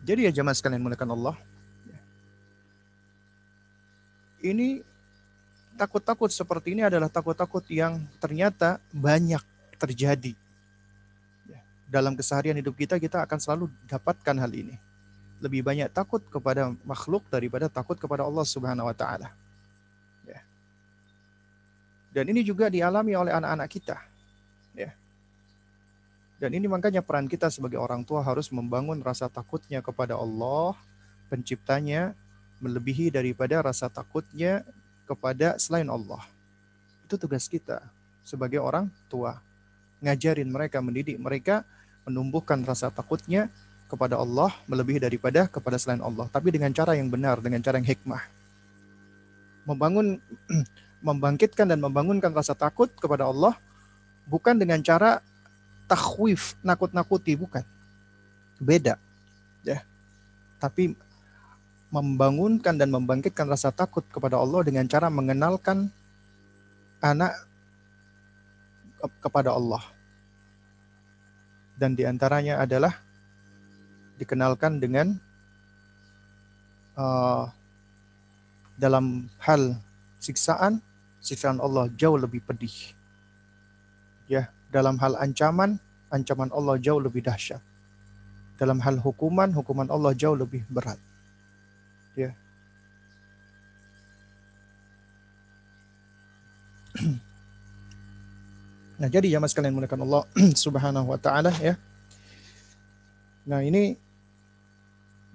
Jadi ya jamaah sekalian mulakan Allah. Ini takut-takut seperti ini adalah takut-takut yang ternyata banyak terjadi. Ya, dalam keseharian hidup kita, kita akan selalu dapatkan hal ini. Lebih banyak takut kepada makhluk daripada takut kepada Allah Subhanahu wa Ta'ala. Ya. Dan ini juga dialami oleh anak-anak kita. Ya. Dan ini makanya peran kita sebagai orang tua harus membangun rasa takutnya kepada Allah, penciptanya, melebihi daripada rasa takutnya kepada selain Allah. Itu tugas kita sebagai orang tua. Ngajarin mereka, mendidik mereka, menumbuhkan rasa takutnya kepada Allah melebihi daripada kepada selain Allah. Tapi dengan cara yang benar, dengan cara yang hikmah. Membangun, membangkitkan dan membangunkan rasa takut kepada Allah bukan dengan cara takhwif, nakut-nakuti, bukan. Beda. Ya. Tapi membangunkan dan membangkitkan rasa takut kepada Allah dengan cara mengenalkan anak kepada Allah. Dan di antaranya adalah dikenalkan dengan uh, dalam hal siksaan, siksaan Allah jauh lebih pedih. Ya, dalam hal ancaman, ancaman Allah jauh lebih dahsyat. Dalam hal hukuman, hukuman Allah jauh lebih berat. Ya. Nah, jadi jamaah sekalian mulakan Allah Subhanahu wa taala ya. Nah, ini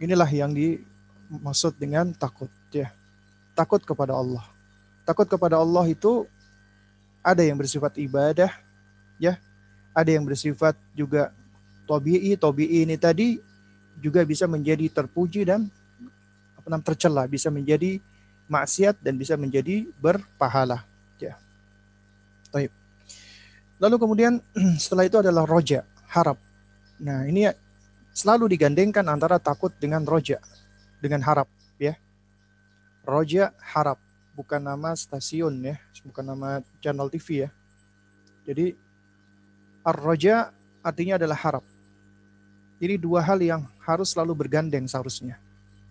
inilah yang dimaksud dengan takut ya. Takut kepada Allah. Takut kepada Allah itu ada yang bersifat ibadah, ya ada yang bersifat juga tobi'i tobi'i ini tadi juga bisa menjadi terpuji dan namanya tercela bisa menjadi maksiat dan bisa menjadi berpahala. Ya. Taib. lalu kemudian setelah itu adalah roja harap. Nah ini selalu digandengkan antara takut dengan roja dengan harap ya. Roja harap. Bukan nama stasiun ya. Bukan nama channel TV ya. Jadi Ar-roja artinya adalah harap. Ini dua hal yang harus selalu bergandeng seharusnya.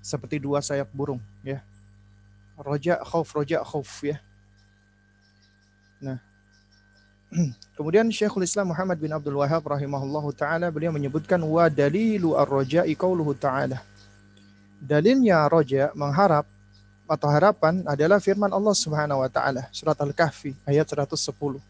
Seperti dua sayap burung, ya. Roja khauf, roja khauf, ya. Nah, kemudian Syekhul Islam Muhammad bin Abdul Wahab rahimahullah taala beliau menyebutkan wa dalilu ar-raja'i qauluhu ta'ala. Dalilnya roja mengharap atau harapan adalah firman Allah Subhanahu wa taala surat Al-Kahfi ayat 110.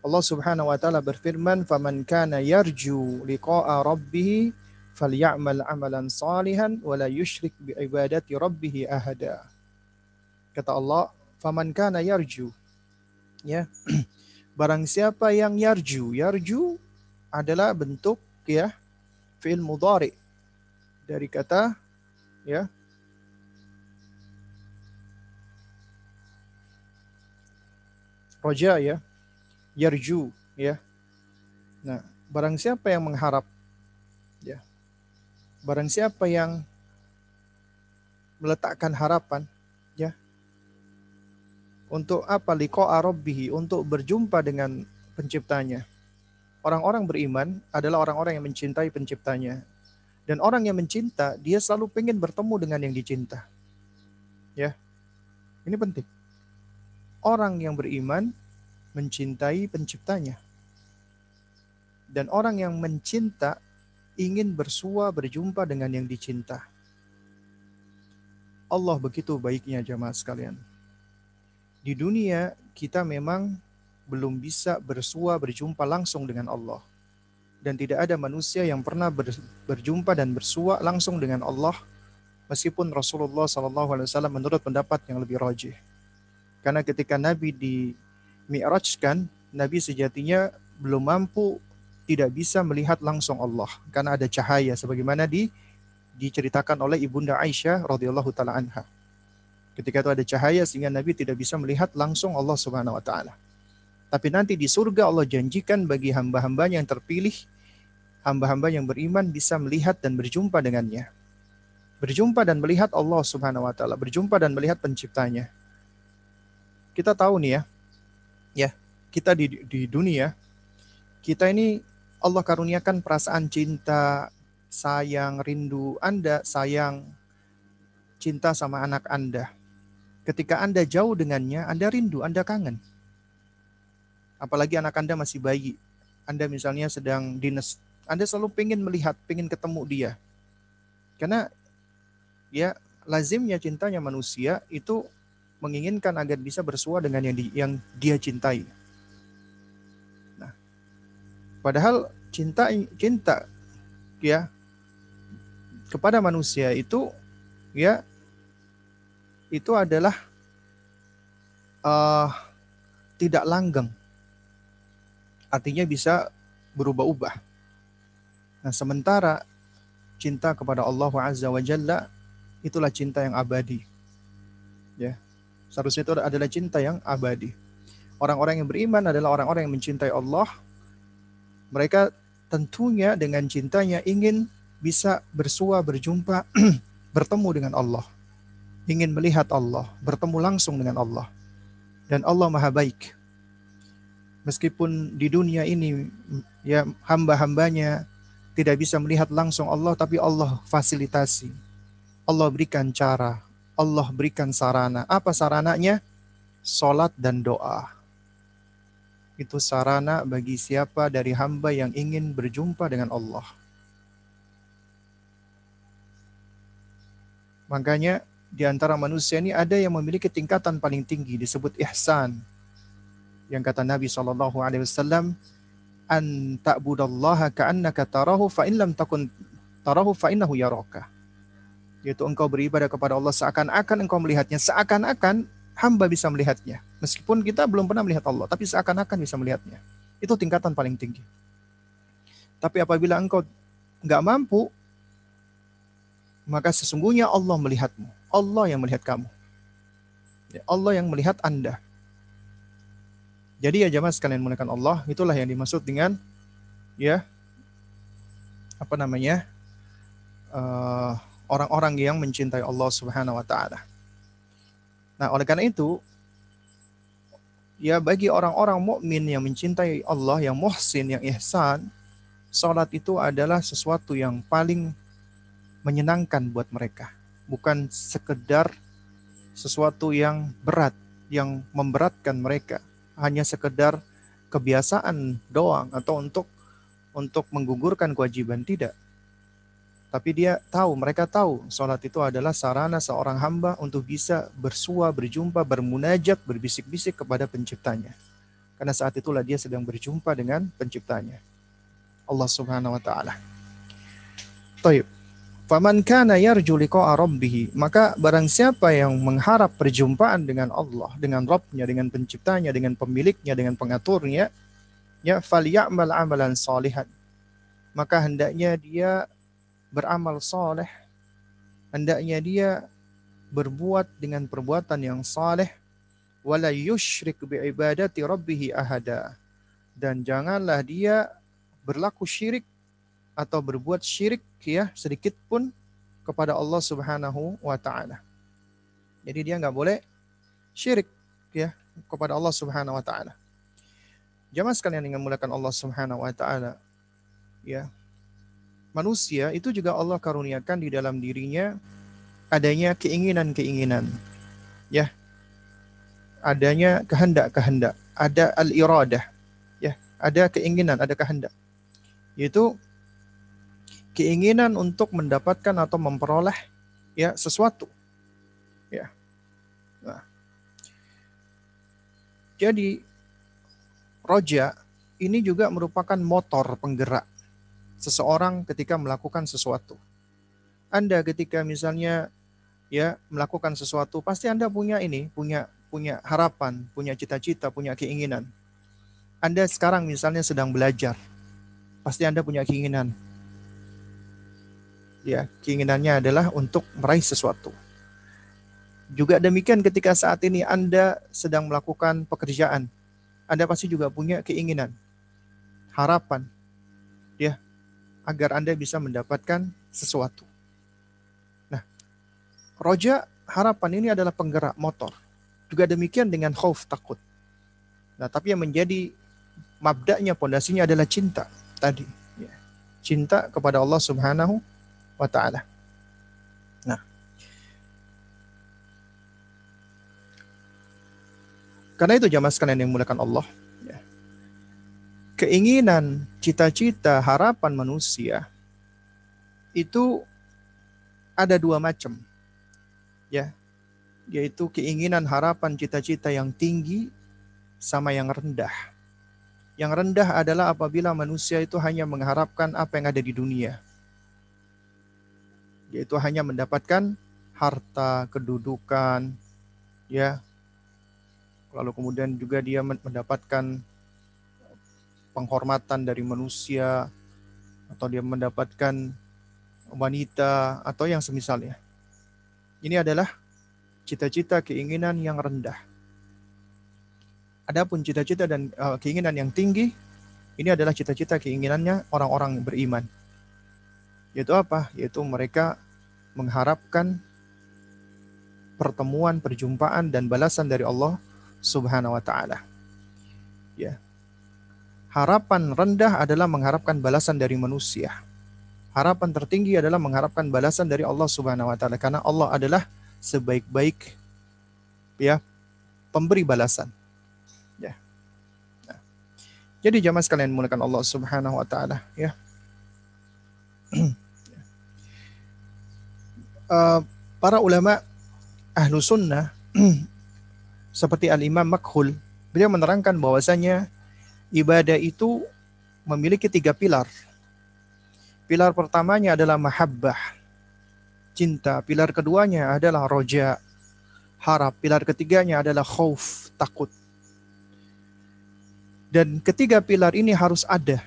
Allah Subhanahu wa taala berfirman, "Faman kana yarju liqa'a rabbih falyamal amalan salihan wa la yusyrik bi ibadati rabbih ahada." Kata Allah, "Faman kana yarju" ya. Barang siapa yang yarju, yarju adalah bentuk ya fi'il mudhari dari kata ya roja ya yarju ya. Nah, barang siapa yang mengharap. Barang siapa yang meletakkan harapan ya untuk apa liqa rabbihi untuk berjumpa dengan penciptanya. Orang-orang beriman adalah orang-orang yang mencintai penciptanya. Dan orang yang mencinta, dia selalu pengen bertemu dengan yang dicinta. Ya. Ini penting. Orang yang beriman mencintai penciptanya. Dan orang yang mencinta ingin bersua berjumpa dengan yang dicinta. Allah begitu baiknya jamaah sekalian. Di dunia kita memang belum bisa bersua berjumpa langsung dengan Allah. Dan tidak ada manusia yang pernah berjumpa dan bersua langsung dengan Allah meskipun Rasulullah SAW menurut pendapat yang lebih rajih. Karena ketika Nabi di Mi'rajkan, Nabi sejatinya belum mampu tidak bisa melihat langsung Allah karena ada cahaya sebagaimana di diceritakan oleh ibunda Aisyah radhiyallahu taala anha. Ketika itu ada cahaya sehingga Nabi tidak bisa melihat langsung Allah Subhanahu wa taala. Tapi nanti di surga Allah janjikan bagi hamba-hambanya yang terpilih, hamba-hamba yang beriman bisa melihat dan berjumpa dengannya. Berjumpa dan melihat Allah Subhanahu wa taala, berjumpa dan melihat penciptanya. Kita tahu nih ya. Ya, kita di di dunia kita ini Allah karuniakan perasaan cinta, sayang, rindu Anda, sayang, cinta sama anak Anda. Ketika Anda jauh dengannya, Anda rindu, Anda kangen. Apalagi anak Anda masih bayi. Anda misalnya sedang dinas, Anda selalu pengen melihat, pengen ketemu dia. Karena ya lazimnya cintanya manusia itu menginginkan agar bisa bersua dengan yang, di, yang dia cintai. Padahal cinta cinta ya kepada manusia itu ya itu adalah uh, tidak langgeng. Artinya bisa berubah-ubah. Nah, sementara cinta kepada Allah Azza wa Jalla itulah cinta yang abadi. Ya. Seharusnya itu adalah cinta yang abadi. Orang-orang yang beriman adalah orang-orang yang mencintai Allah. Mereka tentunya dengan cintanya ingin bisa bersua, berjumpa, bertemu dengan Allah. Ingin melihat Allah, bertemu langsung dengan Allah. Dan Allah maha baik. Meskipun di dunia ini ya hamba-hambanya tidak bisa melihat langsung Allah, tapi Allah fasilitasi. Allah berikan cara, Allah berikan sarana. Apa sarananya? Salat dan doa. Itu sarana bagi siapa dari hamba yang ingin berjumpa dengan Allah. Makanya di antara manusia ini ada yang memiliki tingkatan paling tinggi disebut ihsan. Yang kata Nabi Shallallahu alaihi wasallam, "An ta'budallaha ka'annaka tarahu fa in lam takun tarahu fa innahu yaraka." Yaitu engkau beribadah kepada Allah seakan-akan engkau melihatnya, seakan-akan hamba bisa melihatnya. Meskipun kita belum pernah melihat Allah, tapi seakan-akan bisa melihatnya. Itu tingkatan paling tinggi. Tapi apabila engkau nggak mampu, maka sesungguhnya Allah melihatmu. Allah yang melihat kamu. Ya, Allah yang melihat Anda. Jadi ya jamaah sekalian menggunakan Allah, itulah yang dimaksud dengan ya apa namanya uh, orang-orang yang mencintai Allah Subhanahu Wa Taala. Nah oleh karena itu ya bagi orang-orang mukmin yang mencintai Allah, yang muhsin, yang ihsan, salat itu adalah sesuatu yang paling menyenangkan buat mereka, bukan sekedar sesuatu yang berat, yang memberatkan mereka, hanya sekedar kebiasaan doang atau untuk untuk menggugurkan kewajiban. Tidak. Tapi dia tahu, mereka tahu sholat itu adalah sarana seorang hamba untuk bisa bersua, berjumpa, bermunajat, berbisik-bisik kepada penciptanya. Karena saat itulah dia sedang berjumpa dengan penciptanya. Allah subhanahu wa ta'ala. Taib. Faman kana yarju liqa'a rabbih, maka barang siapa yang mengharap perjumpaan dengan Allah, dengan Rabbnya, dengan penciptanya, dengan pemiliknya, dengan pengaturnya, ya falyamal amalan salihan. Maka hendaknya dia beramal soleh, hendaknya dia berbuat dengan perbuatan yang saleh, wala yushrik bi ibadati rabbih ahada. Dan janganlah dia berlaku syirik atau berbuat syirik ya sedikit pun kepada Allah Subhanahu wa taala. Jadi dia nggak boleh syirik ya kepada Allah Subhanahu wa taala. Jamaah sekalian yang mulakan Allah Subhanahu wa taala. Ya. Manusia itu juga Allah karuniakan di dalam dirinya adanya keinginan-keinginan. Ya. Adanya kehendak-kehendak, ada al-iradah. Ya, ada keinginan, ada kehendak. Yaitu keinginan untuk mendapatkan atau memperoleh ya sesuatu. Ya. Nah. Jadi roja ini juga merupakan motor penggerak seseorang ketika melakukan sesuatu. Anda ketika misalnya ya melakukan sesuatu, pasti Anda punya ini, punya punya harapan, punya cita-cita, punya keinginan. Anda sekarang misalnya sedang belajar, pasti Anda punya keinginan. Ya, keinginannya adalah untuk meraih sesuatu. Juga demikian ketika saat ini Anda sedang melakukan pekerjaan, anda pasti juga punya keinginan, harapan, ya, agar Anda bisa mendapatkan sesuatu. Nah, roja harapan ini adalah penggerak motor. Juga demikian dengan khauf takut. Nah, tapi yang menjadi mabdaknya, pondasinya adalah cinta tadi. Ya. Cinta kepada Allah Subhanahu wa Ta'ala. Nah, Karena itu jamaah sekalian yang mulakan Allah. Keinginan, cita-cita, harapan manusia itu ada dua macam. Ya, yaitu keinginan, harapan, cita-cita yang tinggi sama yang rendah. Yang rendah adalah apabila manusia itu hanya mengharapkan apa yang ada di dunia. Yaitu hanya mendapatkan harta, kedudukan, ya, lalu kemudian juga dia mendapatkan penghormatan dari manusia atau dia mendapatkan wanita atau yang semisalnya. Ini adalah cita-cita keinginan yang rendah. Adapun cita-cita dan uh, keinginan yang tinggi ini adalah cita-cita keinginannya orang-orang beriman. Yaitu apa? Yaitu mereka mengharapkan pertemuan, perjumpaan dan balasan dari Allah Subhanahu wa taala. Ya. Harapan rendah adalah mengharapkan balasan dari manusia. Harapan tertinggi adalah mengharapkan balasan dari Allah Subhanahu wa taala karena Allah adalah sebaik-baik ya pemberi balasan. Ya. Nah. Jadi jamaah sekalian mulakan Allah Subhanahu wa taala ya. uh, para ulama ahlu sunnah seperti Al-Imam Makhul, beliau menerangkan bahwasanya ibadah itu memiliki tiga pilar. Pilar pertamanya adalah mahabbah, cinta. Pilar keduanya adalah roja, harap. Pilar ketiganya adalah khauf, takut. Dan ketiga pilar ini harus ada.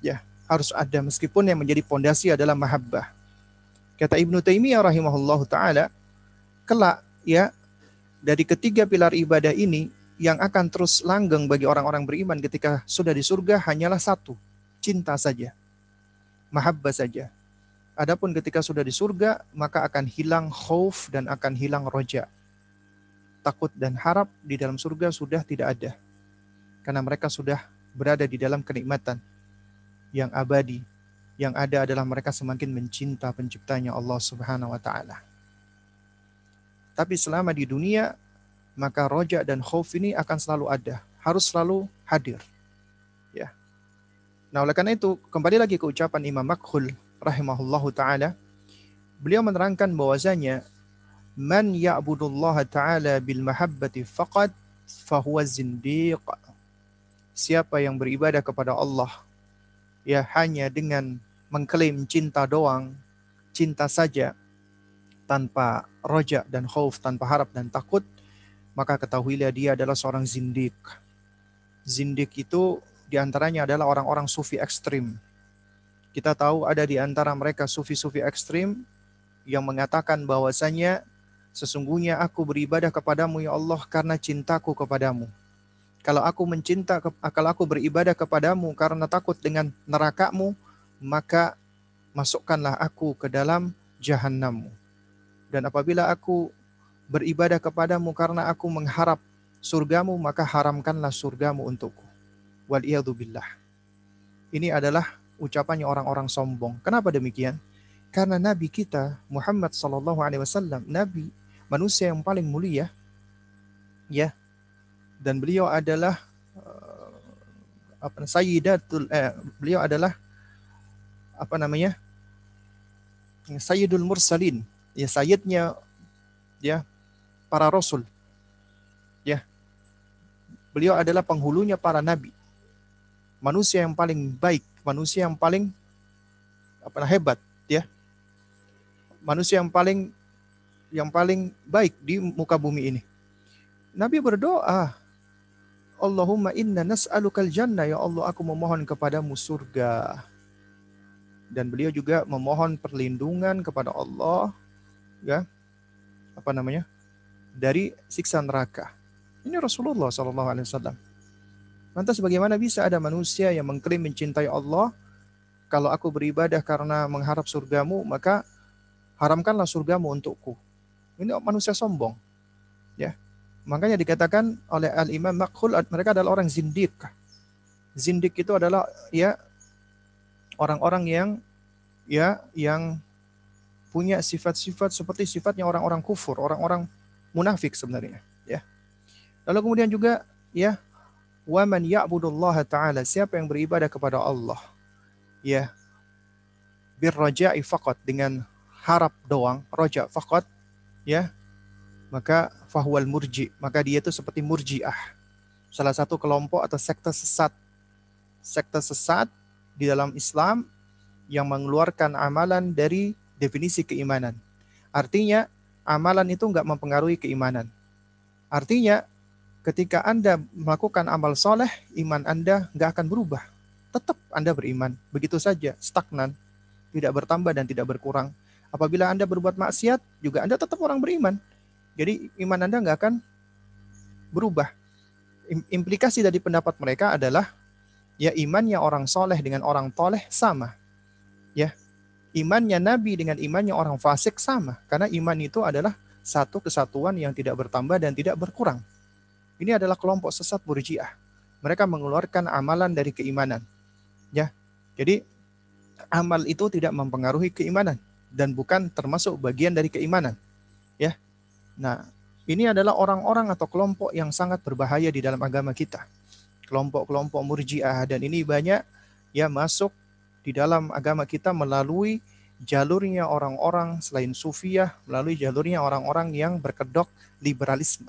Ya, harus ada meskipun yang menjadi pondasi adalah mahabbah. Kata Ibnu Taimiyah rahimahullahu taala, kelak ya dari ketiga pilar ibadah ini yang akan terus langgeng bagi orang-orang beriman ketika sudah di surga hanyalah satu, cinta saja. Mahabbah saja. Adapun ketika sudah di surga, maka akan hilang khauf dan akan hilang roja. Takut dan harap di dalam surga sudah tidak ada. Karena mereka sudah berada di dalam kenikmatan yang abadi. Yang ada adalah mereka semakin mencinta penciptanya Allah Subhanahu wa taala. Tapi selama di dunia, maka roja dan khauf ini akan selalu ada, harus selalu hadir. Ya. Nah, oleh karena itu, kembali lagi ke ucapan Imam Makhul rahimahullahu taala, beliau menerangkan bahwasanya man ya'budullah taala bil mahabbati faqad fahuwa zindiq. Siapa yang beribadah kepada Allah ya hanya dengan mengklaim cinta doang, cinta saja, tanpa roja dan khauf, tanpa harap dan takut, maka ketahuilah dia adalah seorang zindik. Zindik itu di antaranya adalah orang-orang sufi ekstrim. Kita tahu ada di antara mereka sufi-sufi ekstrim yang mengatakan bahwasanya sesungguhnya aku beribadah kepadamu ya Allah karena cintaku kepadamu. Kalau aku mencinta, kalau aku beribadah kepadamu karena takut dengan nerakamu, maka masukkanlah aku ke dalam jahanammu. Dan apabila aku beribadah kepadamu karena aku mengharap surgamu, maka haramkanlah surgamu untukku. Wal billah. Ini adalah ucapannya orang-orang sombong. Kenapa demikian? Karena Nabi kita Muhammad Sallallahu Alaihi Wasallam, Nabi manusia yang paling mulia, ya, dan beliau adalah uh, apa Sayyidatul, eh, beliau adalah apa namanya Sayyidul Mursalin, ya Sayyidnya ya para rasul. Ya. Beliau adalah penghulunya para nabi. Manusia yang paling baik, manusia yang paling apa hebat, ya. Manusia yang paling yang paling baik di muka bumi ini. Nabi berdoa, Allahumma inna nas'alukal jannah ya Allah aku memohon kepadamu surga dan beliau juga memohon perlindungan kepada Allah ya apa namanya dari siksa neraka. Ini Rasulullah Shallallahu Alaihi. Lantas bagaimana bisa ada manusia yang mengklaim mencintai Allah? Kalau aku beribadah karena mengharap surgamu, maka haramkanlah surgamu untukku. Ini manusia sombong. Ya. Makanya dikatakan oleh Al-Imam Makhul, mereka adalah orang zindik. Zindik itu adalah ya orang-orang yang ya yang punya sifat-sifat seperti sifatnya orang-orang kufur, orang-orang munafik sebenarnya, ya. Lalu kemudian juga ya wa man ya'budullaha ta'ala, siapa yang beribadah kepada Allah, ya, birraja'i faqat dengan harap doang, roja faqat, ya, maka fahwal murji, maka dia itu seperti murjiah. Salah satu kelompok atau sekte sesat. Sekte sesat di dalam Islam yang mengeluarkan amalan dari definisi keimanan. Artinya amalan itu nggak mempengaruhi keimanan. Artinya ketika Anda melakukan amal soleh, iman Anda nggak akan berubah. Tetap Anda beriman. Begitu saja, stagnan. Tidak bertambah dan tidak berkurang. Apabila Anda berbuat maksiat, juga Anda tetap orang beriman. Jadi iman Anda nggak akan berubah. Implikasi dari pendapat mereka adalah ya imannya orang soleh dengan orang toleh sama. Ya, imannya Nabi dengan imannya orang fasik sama. Karena iman itu adalah satu kesatuan yang tidak bertambah dan tidak berkurang. Ini adalah kelompok sesat burjiah. Mereka mengeluarkan amalan dari keimanan. Ya. Jadi amal itu tidak mempengaruhi keimanan dan bukan termasuk bagian dari keimanan. Ya. Nah, ini adalah orang-orang atau kelompok yang sangat berbahaya di dalam agama kita. Kelompok-kelompok murjiah dan ini banyak ya masuk di dalam agama kita melalui jalurnya orang-orang selain sufiah, melalui jalurnya orang-orang yang berkedok liberalisme.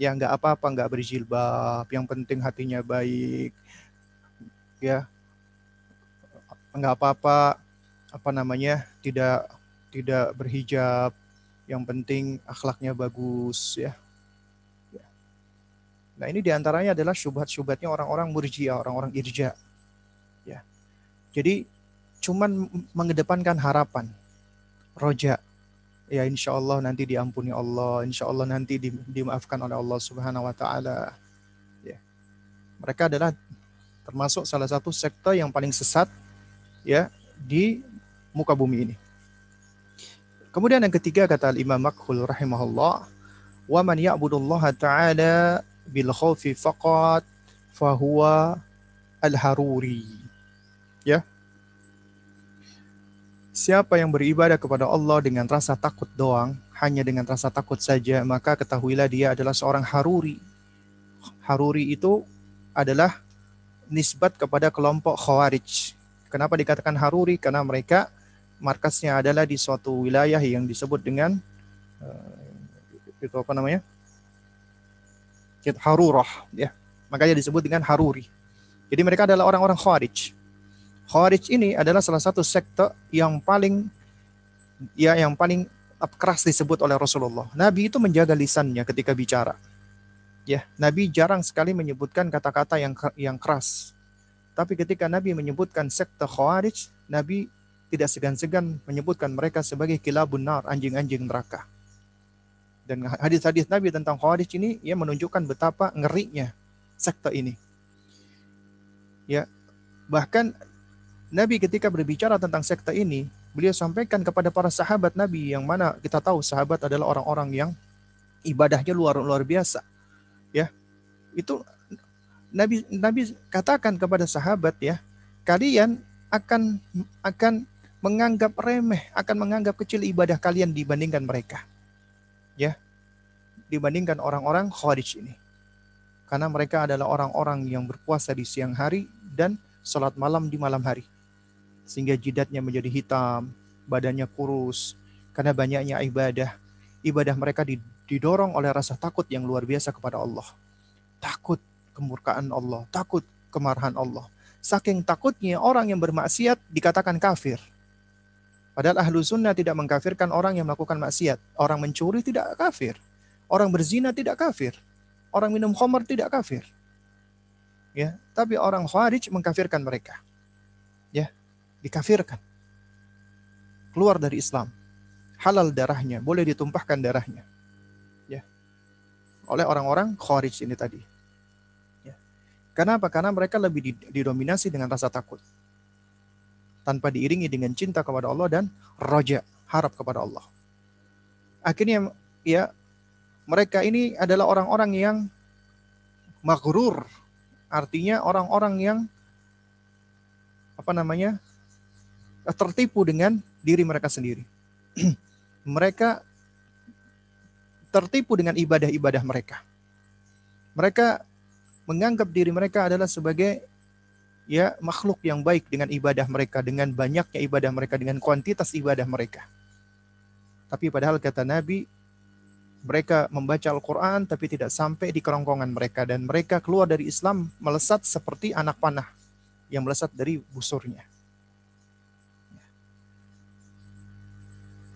Ya nggak apa-apa, nggak berjilbab, yang penting hatinya baik, ya nggak apa-apa, apa namanya tidak tidak berhijab, yang penting akhlaknya bagus, ya. Nah ini di antaranya adalah syubhat-syubhatnya orang-orang murjiah, orang-orang irja. Jadi cuman mengedepankan harapan, roja. Ya insya Allah nanti diampuni Allah, insya Allah nanti di, dimaafkan oleh Allah Subhanahu Wa Taala. Ya. Mereka adalah termasuk salah satu sektor yang paling sesat ya di muka bumi ini. Kemudian yang ketiga kata Imam Makhul rahimahullah, "Wa man ya'budullaha ta'ala bil khawfi faqat fahuwa al-haruri." Ya. Siapa yang beribadah kepada Allah dengan rasa takut doang, hanya dengan rasa takut saja, maka ketahuilah dia adalah seorang haruri. Haruri itu adalah nisbat kepada kelompok khawarij. Kenapa dikatakan haruri? Karena mereka markasnya adalah di suatu wilayah yang disebut dengan uh, itu apa namanya? Harurah ya. Makanya disebut dengan haruri. Jadi mereka adalah orang-orang khawarij. Khawarij ini adalah salah satu sekte yang paling ya yang paling keras disebut oleh Rasulullah. Nabi itu menjaga lisannya ketika bicara. Ya, Nabi jarang sekali menyebutkan kata-kata yang yang keras. Tapi ketika Nabi menyebutkan sekte Khawarij, Nabi tidak segan-segan menyebutkan mereka sebagai kilabun nar, anjing-anjing neraka. Dan hadis-hadis Nabi tentang Khawarij ini ya menunjukkan betapa ngerinya sekte ini. Ya, bahkan Nabi ketika berbicara tentang sekte ini, beliau sampaikan kepada para sahabat Nabi yang mana kita tahu sahabat adalah orang-orang yang ibadahnya luar luar biasa. Ya. Itu Nabi Nabi katakan kepada sahabat ya, kalian akan akan menganggap remeh, akan menganggap kecil ibadah kalian dibandingkan mereka. Ya. Dibandingkan orang-orang Khawarij ini. Karena mereka adalah orang-orang yang berpuasa di siang hari dan sholat malam di malam hari sehingga jidatnya menjadi hitam, badannya kurus, karena banyaknya ibadah. Ibadah mereka didorong oleh rasa takut yang luar biasa kepada Allah. Takut kemurkaan Allah, takut kemarahan Allah. Saking takutnya orang yang bermaksiat dikatakan kafir. Padahal ahlu sunnah tidak mengkafirkan orang yang melakukan maksiat. Orang mencuri tidak kafir. Orang berzina tidak kafir. Orang minum khamar tidak kafir. Ya, tapi orang kharij mengkafirkan mereka. Ya, dikafirkan. Keluar dari Islam. Halal darahnya, boleh ditumpahkan darahnya. Ya. Oleh orang-orang Khawarij ini tadi. Ya. Kenapa? Karena mereka lebih didominasi dengan rasa takut. Tanpa diiringi dengan cinta kepada Allah dan roja, harap kepada Allah. Akhirnya ya mereka ini adalah orang-orang yang maghrur. Artinya orang-orang yang apa namanya? Tertipu dengan diri mereka sendiri. mereka tertipu dengan ibadah-ibadah mereka. Mereka menganggap diri mereka adalah sebagai ya makhluk yang baik dengan ibadah mereka, dengan banyaknya ibadah mereka, dengan kuantitas ibadah mereka. Tapi padahal kata Nabi, mereka membaca Al-Quran tapi tidak sampai di kerongkongan mereka dan mereka keluar dari Islam melesat seperti anak panah yang melesat dari busurnya.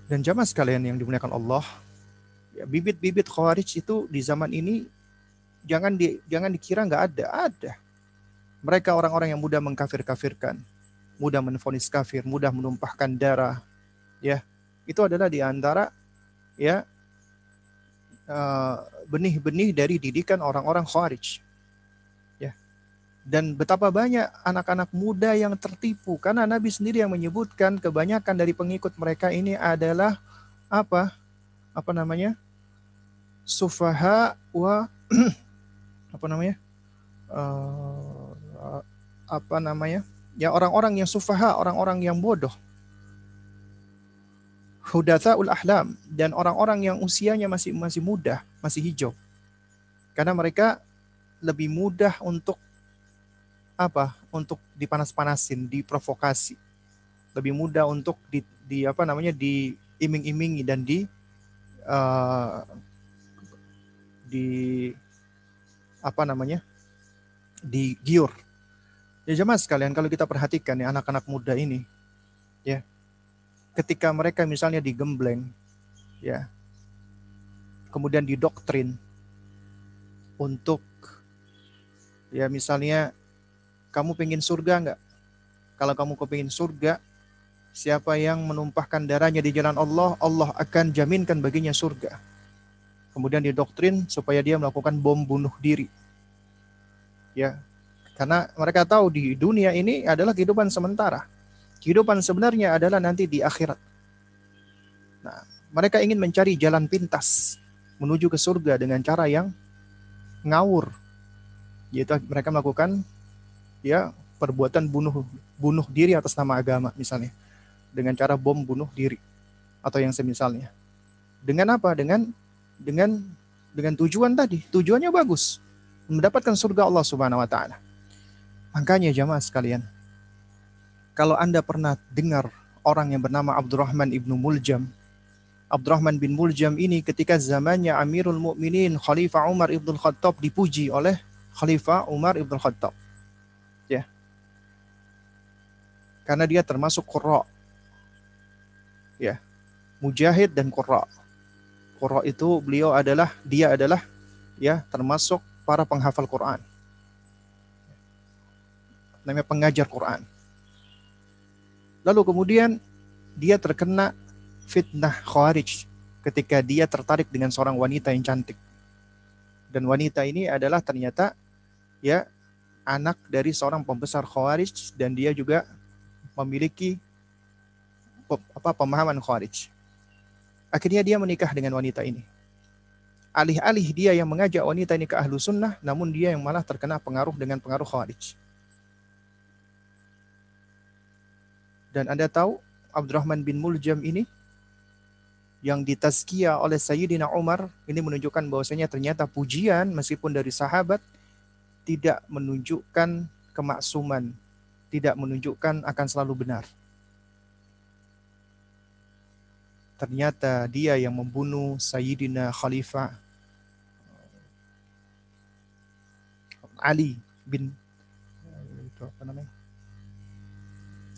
Dan jamaah sekalian yang dimuliakan Allah, ya, bibit-bibit khawarij itu di zaman ini jangan di, jangan dikira nggak ada, ada. Mereka orang-orang yang mudah mengkafir-kafirkan, mudah menfonis kafir, mudah menumpahkan darah, ya itu adalah di antara ya eh, benih-benih dari didikan orang-orang khawarij dan betapa banyak anak-anak muda yang tertipu karena Nabi sendiri yang menyebutkan kebanyakan dari pengikut mereka ini adalah apa? Apa namanya? Sufaha wa apa namanya? Uh, apa namanya? Ya orang-orang yang sufaha, orang-orang yang bodoh. ul ahlam dan orang-orang yang usianya masih masih muda, masih hijau. Karena mereka lebih mudah untuk apa untuk dipanas-panasin, diprovokasi. Lebih mudah untuk di, di apa namanya diiming-imingi dan di uh, di apa namanya di giur. Ya jemaah sekalian kalau kita perhatikan ya anak-anak muda ini ya ketika mereka misalnya digembleng ya kemudian didoktrin untuk ya misalnya kamu pengen surga enggak? Kalau kamu kepingin surga, siapa yang menumpahkan darahnya di jalan Allah, Allah akan jaminkan baginya surga. Kemudian didoktrin supaya dia melakukan bom bunuh diri. Ya, karena mereka tahu di dunia ini adalah kehidupan sementara. Kehidupan sebenarnya adalah nanti di akhirat. Nah, mereka ingin mencari jalan pintas menuju ke surga dengan cara yang ngawur. Yaitu mereka melakukan ya perbuatan bunuh bunuh diri atas nama agama misalnya dengan cara bom bunuh diri atau yang semisalnya. Dengan apa? Dengan dengan dengan tujuan tadi. Tujuannya bagus. Mendapatkan surga Allah Subhanahu wa taala. Makanya jamaah sekalian, kalau Anda pernah dengar orang yang bernama Abdurrahman ibnu Muljam, Abdurrahman bin Muljam ini ketika zamannya Amirul Mukminin Khalifah Umar ibn Khattab dipuji oleh Khalifah Umar ibn Khattab ya karena dia termasuk qurra. Ya. Mujahid dan qurra. Qurra itu beliau adalah dia adalah ya termasuk para penghafal Quran. Namanya pengajar Quran. Lalu kemudian dia terkena fitnah khawarij ketika dia tertarik dengan seorang wanita yang cantik. Dan wanita ini adalah ternyata ya anak dari seorang pembesar Khawarij dan dia juga memiliki apa pemahaman Khawarij. Akhirnya dia menikah dengan wanita ini. Alih-alih dia yang mengajak wanita ini ke ahlu sunnah, namun dia yang malah terkena pengaruh dengan pengaruh Khawarij. Dan Anda tahu Abdurrahman bin Muljam ini yang ditazkiyah oleh Sayyidina Umar ini menunjukkan bahwasanya ternyata pujian meskipun dari sahabat tidak menunjukkan kemaksuman, tidak menunjukkan akan selalu benar. Ternyata dia yang membunuh Sayyidina Khalifah Ali bin?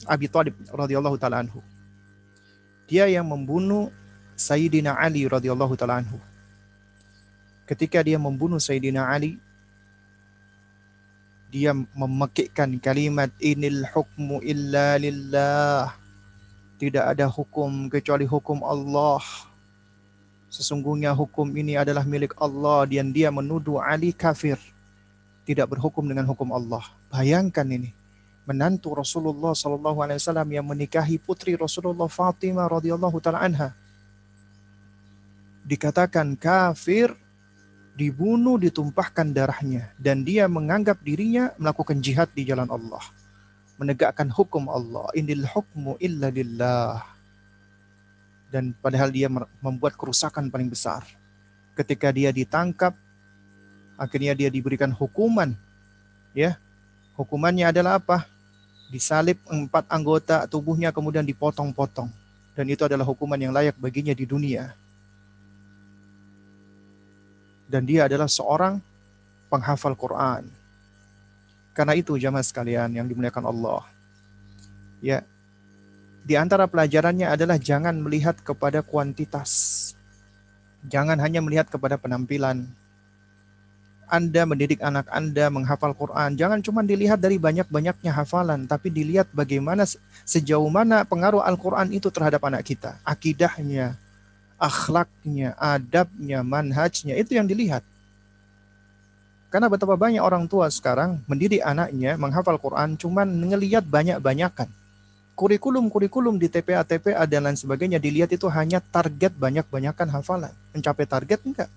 Abi Thalib radhiyallahu taala anhu. Dia yang membunuh Sayyidina Ali radhiyallahu taala anhu. Ketika dia membunuh Sayyidina Ali, dia memekikkan kalimat inil hukmu illa lillah. Tidak ada hukum kecuali hukum Allah. Sesungguhnya hukum ini adalah milik Allah dan dia menuduh Ali kafir. Tidak berhukum dengan hukum Allah. Bayangkan ini menantu Rasulullah Sallallahu Alaihi Wasallam yang menikahi putri Rasulullah Fatimah radhiyallahu taala anha dikatakan kafir, dibunuh, ditumpahkan darahnya. Dan dia menganggap dirinya melakukan jihad di jalan Allah. Menegakkan hukum Allah. Inil hukmu illa lillah. Dan padahal dia membuat kerusakan paling besar. Ketika dia ditangkap, akhirnya dia diberikan hukuman. Ya, Hukumannya adalah apa? Disalib empat anggota tubuhnya kemudian dipotong-potong. Dan itu adalah hukuman yang layak baginya di dunia dan dia adalah seorang penghafal Quran. Karena itu jamaah sekalian yang dimuliakan Allah. Ya. Di antara pelajarannya adalah jangan melihat kepada kuantitas. Jangan hanya melihat kepada penampilan. Anda mendidik anak Anda menghafal Quran, jangan cuma dilihat dari banyak-banyaknya hafalan, tapi dilihat bagaimana sejauh mana pengaruh Al-Quran itu terhadap anak kita. Akidahnya, akhlaknya, adabnya, manhajnya, itu yang dilihat. Karena betapa banyak orang tua sekarang mendidik anaknya menghafal Quran cuman ngelihat banyak-banyakan. Kurikulum-kurikulum di TPA, TPA dan lain sebagainya dilihat itu hanya target banyak-banyakan hafalan. Mencapai target enggak.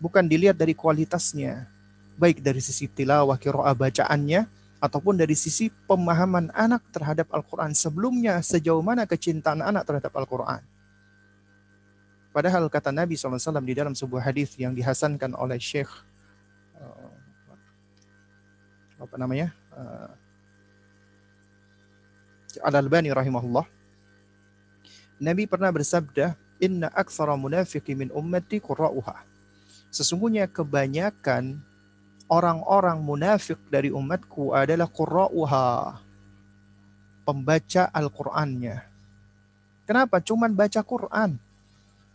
Bukan dilihat dari kualitasnya. Baik dari sisi tilawah, kiro'ah bacaannya, ataupun dari sisi pemahaman anak terhadap Al-Quran sebelumnya, sejauh mana kecintaan anak terhadap Al-Quran. Padahal kata Nabi SAW di dalam sebuah hadis yang dihasankan oleh Syekh uh, apa namanya uh, Al Albani rahimahullah, Nabi pernah bersabda, Inna aktsara munafiqi min ummati qurra'uha. Sesungguhnya kebanyakan orang-orang munafik dari umatku adalah qurra'uha. Pembaca Al-Qur'annya. Kenapa? Cuman baca Quran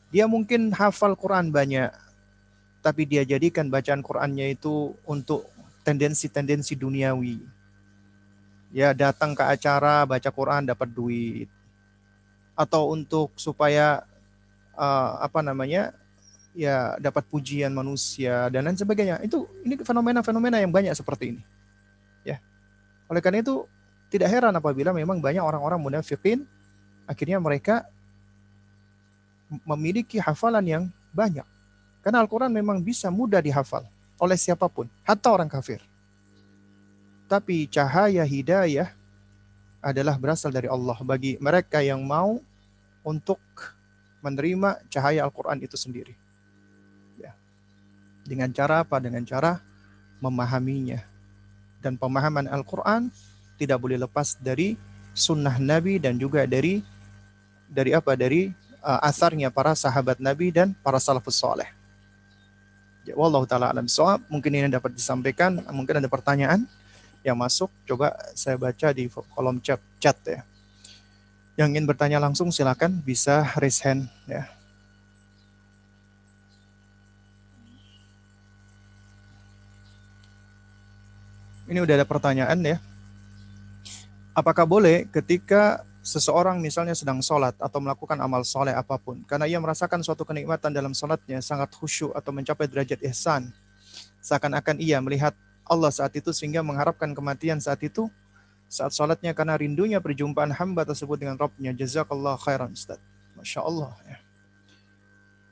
dia mungkin hafal Quran banyak, tapi dia jadikan bacaan Qurannya itu untuk tendensi-tendensi duniawi. Ya datang ke acara baca Quran dapat duit, atau untuk supaya uh, apa namanya ya dapat pujian manusia dan lain sebagainya. Itu ini fenomena-fenomena yang banyak seperti ini. Ya. Oleh karena itu tidak heran apabila memang banyak orang-orang munafikin akhirnya mereka memiliki hafalan yang banyak. Karena Al-Quran memang bisa mudah dihafal oleh siapa pun, hatta orang kafir. Tapi cahaya hidayah adalah berasal dari Allah bagi mereka yang mau untuk menerima cahaya Al-Quran itu sendiri. Ya. Dengan cara apa? Dengan cara memahaminya. Dan pemahaman Al-Quran tidak boleh lepas dari sunnah Nabi dan juga dari dari apa? Dari uh, asarnya para sahabat Nabi dan para salafus soleh. Ya, wallahu taala alam soal. Mungkin ini dapat disampaikan. Mungkin ada pertanyaan yang masuk. Coba saya baca di kolom chat, chat ya. Yang ingin bertanya langsung silakan bisa raise hand ya. Ini udah ada pertanyaan ya. Apakah boleh ketika seseorang misalnya sedang sholat atau melakukan amal soleh apa pun, karena ia merasakan suatu kenikmatan dalam sholatnya, sangat khusyuk atau mencapai derajat ihsan, seakan-akan ia melihat Allah saat itu sehingga mengharapkan kematian saat itu, saat sholatnya karena rindunya perjumpaan hamba tersebut dengan Rabbnya. Jazakallah khairan Ustaz. Masya Allah. Ya.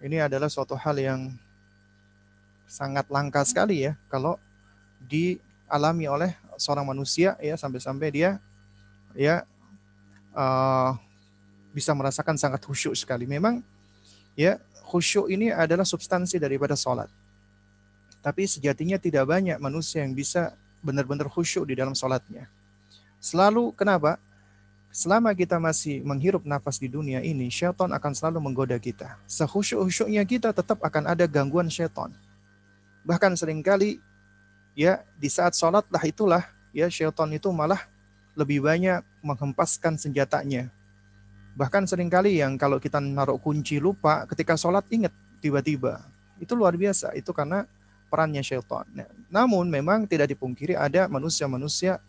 Ini adalah suatu hal yang sangat langka sekali ya kalau dialami oleh seorang manusia ya sampai-sampai dia ya uh, bisa merasakan sangat khusyuk sekali. Memang ya khusyuk ini adalah substansi daripada sholat. Tapi sejatinya tidak banyak manusia yang bisa benar-benar khusyuk di dalam sholatnya. Selalu kenapa? Selama kita masih menghirup nafas di dunia ini, syaitan akan selalu menggoda kita. Sehusyuk-husyuknya kita tetap akan ada gangguan syaitan. Bahkan sering kali ya di saat sholat lah itulah ya syaitan itu malah lebih banyak menghempaskan senjatanya. Bahkan sering kali yang kalau kita naruh kunci lupa ketika sholat ingat tiba-tiba. Itu luar biasa. Itu karena perannya syaitan. Nah, namun memang tidak dipungkiri ada manusia-manusia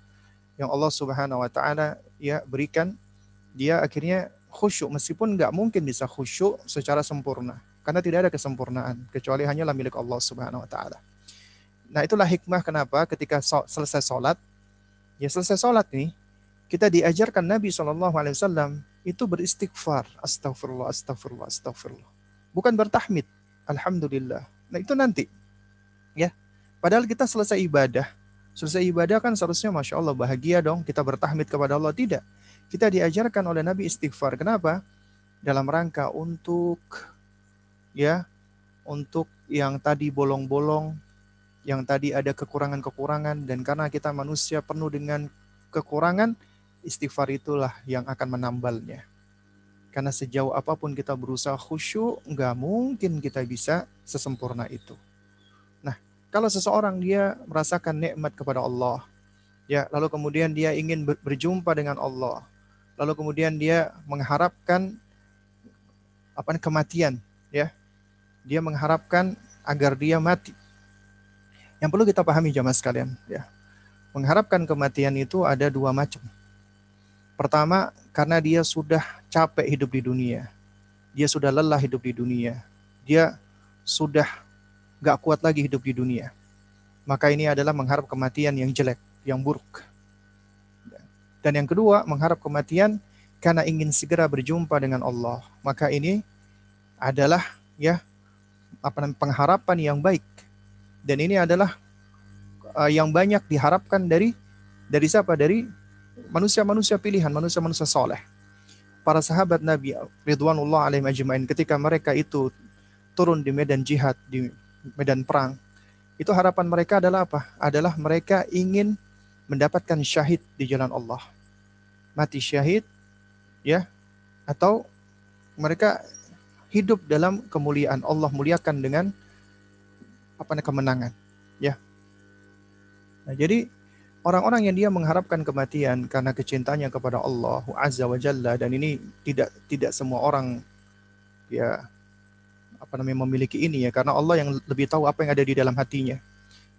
yang Allah Subhanahu wa taala ya berikan dia akhirnya khusyuk meskipun nggak mungkin bisa khusyuk secara sempurna karena tidak ada kesempurnaan kecuali hanyalah milik Allah Subhanahu wa taala. Nah, itulah hikmah kenapa ketika selesai sholat ya selesai sholat nih kita diajarkan Nabi wasallam itu beristighfar, astagfirullah, astagfirullah, astagfirullah. Bukan bertahmid, alhamdulillah. Nah, itu nanti. Ya. Padahal kita selesai ibadah, Selesai ibadah kan seharusnya Masya Allah bahagia dong kita bertahmid kepada Allah. Tidak. Kita diajarkan oleh Nabi istighfar. Kenapa? Dalam rangka untuk ya untuk yang tadi bolong-bolong, yang tadi ada kekurangan-kekurangan dan karena kita manusia penuh dengan kekurangan, istighfar itulah yang akan menambalnya. Karena sejauh apa pun kita berusaha khusyuk, nggak mungkin kita bisa sesempurna itu. Kalau seseorang dia merasakan nikmat kepada Allah, ya, lalu kemudian dia ingin berjumpa dengan Allah, lalu kemudian dia mengharapkan apa kematian, ya. Dia mengharapkan agar dia mati. Yang perlu kita pahami jamaah sekalian, ya. Mengharapkan kematian itu ada dua macam. Pertama, karena dia sudah capek hidup di dunia. Dia sudah lelah hidup di dunia. Dia sudah gak kuat lagi hidup di dunia. Maka ini adalah mengharap kematian yang jelek, yang buruk. Dan yang kedua, mengharap kematian karena ingin segera berjumpa dengan Allah. Maka ini adalah ya apa namanya pengharapan yang baik. Dan ini adalah uh, yang banyak diharapkan dari dari siapa? Dari manusia-manusia pilihan, manusia-manusia soleh. Para sahabat Nabi Ridwanullah alaihim ajmain ketika mereka itu turun di medan jihad, di medan perang, itu harapan mereka adalah apa? Adalah mereka ingin mendapatkan syahid di jalan Allah. Mati syahid, ya, atau mereka hidup dalam kemuliaan Allah muliakan dengan apa kemenangan, ya. Nah, jadi orang-orang yang dia mengharapkan kematian karena kecintanya kepada Allah Azza wa Jalla dan ini tidak tidak semua orang ya apa namanya memiliki ini ya karena Allah yang lebih tahu apa yang ada di dalam hatinya.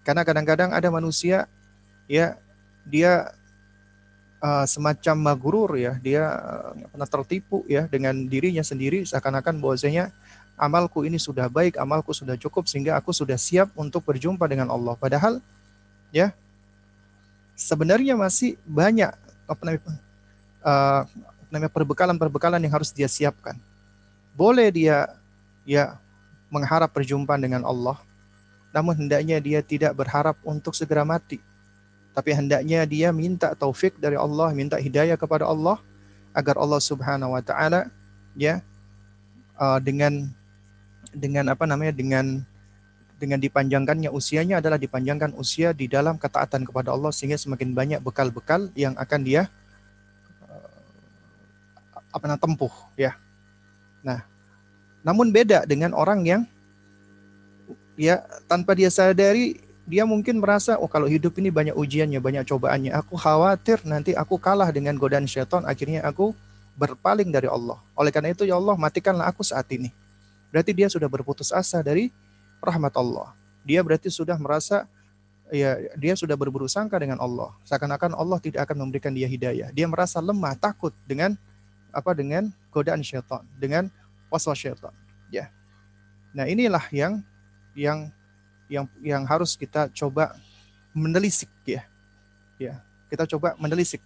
Karena kadang-kadang ada manusia ya dia uh, semacam magurur ya, dia uh, pernah tertipu ya dengan dirinya sendiri seakan-akan bahwasanya amalku ini sudah baik, amalku sudah cukup sehingga aku sudah siap untuk berjumpa dengan Allah. Padahal ya sebenarnya masih banyak apa namanya perbekalan-perbekalan yang harus dia siapkan. Boleh dia ya mengharap perjumpaan dengan Allah. Namun hendaknya dia tidak berharap untuk segera mati. Tapi hendaknya dia minta taufik dari Allah, minta hidayah kepada Allah agar Allah Subhanahu wa taala ya uh, dengan dengan apa namanya dengan dengan dipanjangkannya usianya adalah dipanjangkan usia di dalam ketaatan kepada Allah sehingga semakin banyak bekal-bekal yang akan dia uh, apa namanya tempuh ya. Nah, namun beda dengan orang yang ya tanpa dia sadari dia mungkin merasa oh kalau hidup ini banyak ujiannya, banyak cobaannya. Aku khawatir nanti aku kalah dengan godaan syaitan, akhirnya aku berpaling dari Allah. Oleh karena itu ya Allah matikanlah aku saat ini. Berarti dia sudah berputus asa dari rahmat Allah. Dia berarti sudah merasa ya dia sudah berburu sangka dengan Allah. Seakan-akan Allah tidak akan memberikan dia hidayah. Dia merasa lemah, takut dengan apa dengan godaan syaitan, dengan waswas syaitan. Ya. Nah, inilah yang yang yang yang harus kita coba menelisik ya. Ya, kita coba menelisik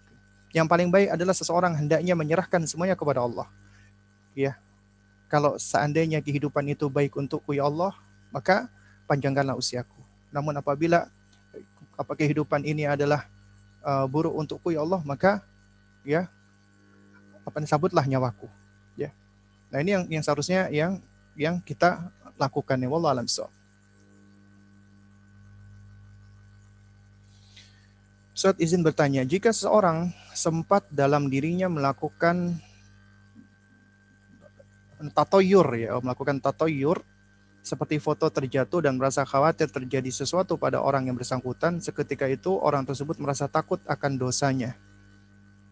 Yang paling baik adalah seseorang hendaknya menyerahkan semuanya kepada Allah. Ya. Kalau seandainya kehidupan itu baik untukku ya Allah, maka panjangkanlah usiaku. Namun apabila apa kehidupan ini adalah uh, buruk untukku ya Allah, maka ya apa sabutlah nyawaku. Ya. Nah, ini yang yang seharusnya yang yang kita lakukan ya Allah alam so. Ustaz izin bertanya, jika seseorang sempat dalam dirinya melakukan tatoyur ya, melakukan tatoyur seperti foto terjatuh dan merasa khawatir terjadi sesuatu pada orang yang bersangkutan, seketika itu orang tersebut merasa takut akan dosanya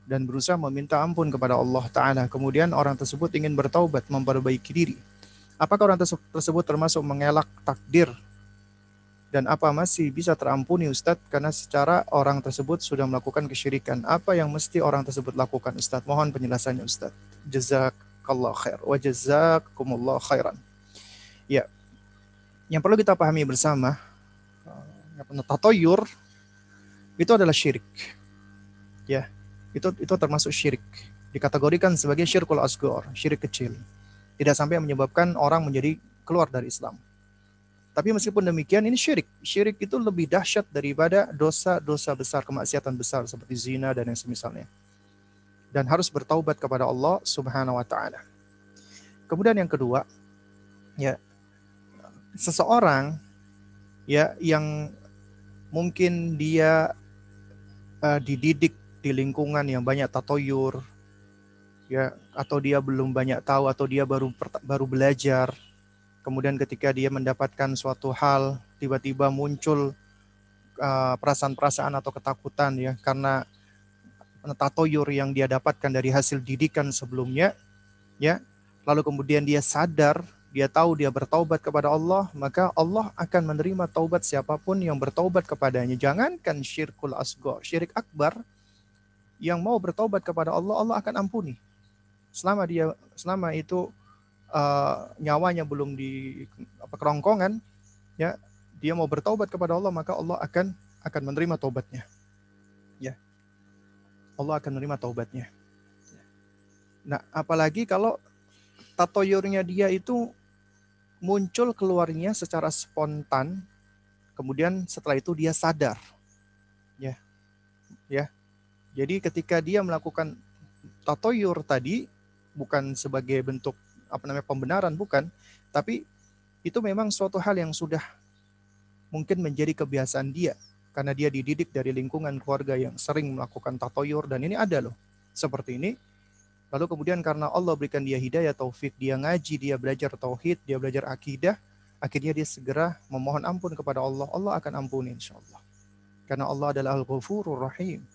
dan berusaha meminta ampun kepada Allah Ta'ala. Kemudian orang tersebut ingin bertaubat, memperbaiki diri. Apakah orang tersebut termasuk mengelak takdir dan apa masih bisa terampuni Ustadz karena secara orang tersebut sudah melakukan kesyirikan. Apa yang mesti orang tersebut lakukan Ustadz? Mohon penjelasannya Ustadz. Jazakallah khair wa jazakumullah khairan. Ya. Yang perlu kita pahami bersama uh, tatoyur itu adalah syirik. Ya. Itu itu termasuk syirik. Dikategorikan sebagai syirkul asgor, syirik kecil. Tidak sampai menyebabkan orang menjadi keluar dari Islam tapi meskipun demikian ini syirik. Syirik itu lebih dahsyat daripada dosa-dosa besar, kemaksiatan besar seperti zina dan yang semisalnya. Dan harus bertaubat kepada Allah Subhanahu wa taala. Kemudian yang kedua, ya seseorang ya yang mungkin dia uh, dididik di lingkungan yang banyak tatoyur ya atau dia belum banyak tahu atau dia baru baru belajar Kemudian ketika dia mendapatkan suatu hal, tiba-tiba muncul uh, perasaan-perasaan uh, atau ketakutan ya karena tatoyur yang dia dapatkan dari hasil didikan sebelumnya, ya. Lalu kemudian dia sadar, dia tahu dia bertaubat kepada Allah, maka Allah akan menerima taubat siapa pun yang bertaubat kepadanya. Jangankan syirkul asgor, syirik akbar yang mau bertaubat kepada Allah, Allah akan ampuni. Selama dia selama itu uh, nyawanya belum di apa kerongkongan, ya dia mau bertaubat kepada Allah maka Allah akan akan menerima taubatnya. Allah akan menerima taubatnya. Nah, apalagi kalau tatoyurnya dia itu muncul keluarnya secara spontan, kemudian setelah itu dia sadar. Ya. Ya. Jadi ketika dia melakukan tatoyur tadi bukan sebagai bentuk apa namanya pembenaran bukan, tapi itu memang suatu hal yang sudah mungkin menjadi kebiasaan dia karena dia dididik dari lingkungan keluarga yang sering melakukan tatoyur dan ini ada loh seperti ini. Lalu kemudian karena Allah berikan dia hidayah taufik, dia ngaji, dia belajar tauhid, dia belajar akidah, akhirnya dia segera memohon ampun kepada Allah. Allah akan ampuni insya Allah. Karena Allah adalah Al-Ghafurur Rahim.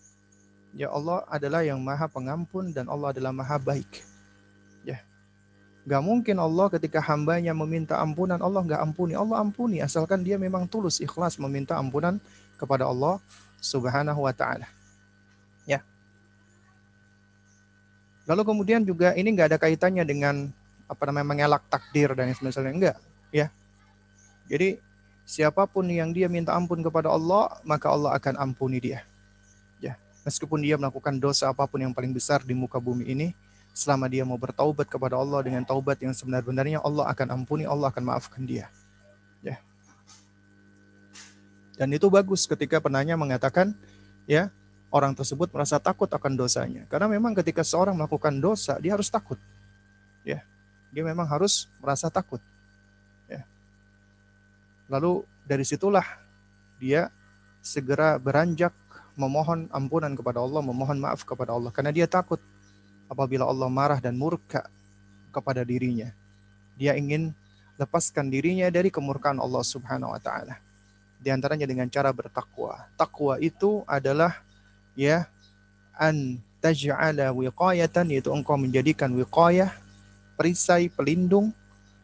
Ya Allah adalah yang maha pengampun dan Allah adalah maha baik. Gak mungkin Allah ketika hambanya meminta ampunan, Allah gak ampuni. Allah ampuni, asalkan dia memang tulus, ikhlas meminta ampunan kepada Allah subhanahu wa ta'ala. Ya. Lalu kemudian juga ini gak ada kaitannya dengan apa namanya mengelak takdir dan sebagainya enggak ya jadi siapa pun yang dia minta ampun kepada Allah maka Allah akan ampuni dia ya meskipun dia melakukan dosa apa pun yang paling besar di muka bumi ini selama dia mau bertaubat kepada Allah dengan taubat yang sebenar-benarnya Allah akan ampuni, Allah akan maafkan dia. Ya. Dan itu bagus ketika penanya mengatakan ya orang tersebut merasa takut akan dosanya. Karena memang ketika seorang melakukan dosa dia harus takut. Ya. Dia memang harus merasa takut. Ya. Lalu dari situlah dia segera beranjak memohon ampunan kepada Allah, memohon maaf kepada Allah karena dia takut apabila Allah marah dan murka kepada dirinya. Dia ingin lepaskan dirinya dari kemurkaan Allah Subhanahu wa taala. Di antaranya dengan cara bertakwa. Takwa itu adalah ya an taj'ala wiqayatan yaitu engkau menjadikan wiqayah perisai pelindung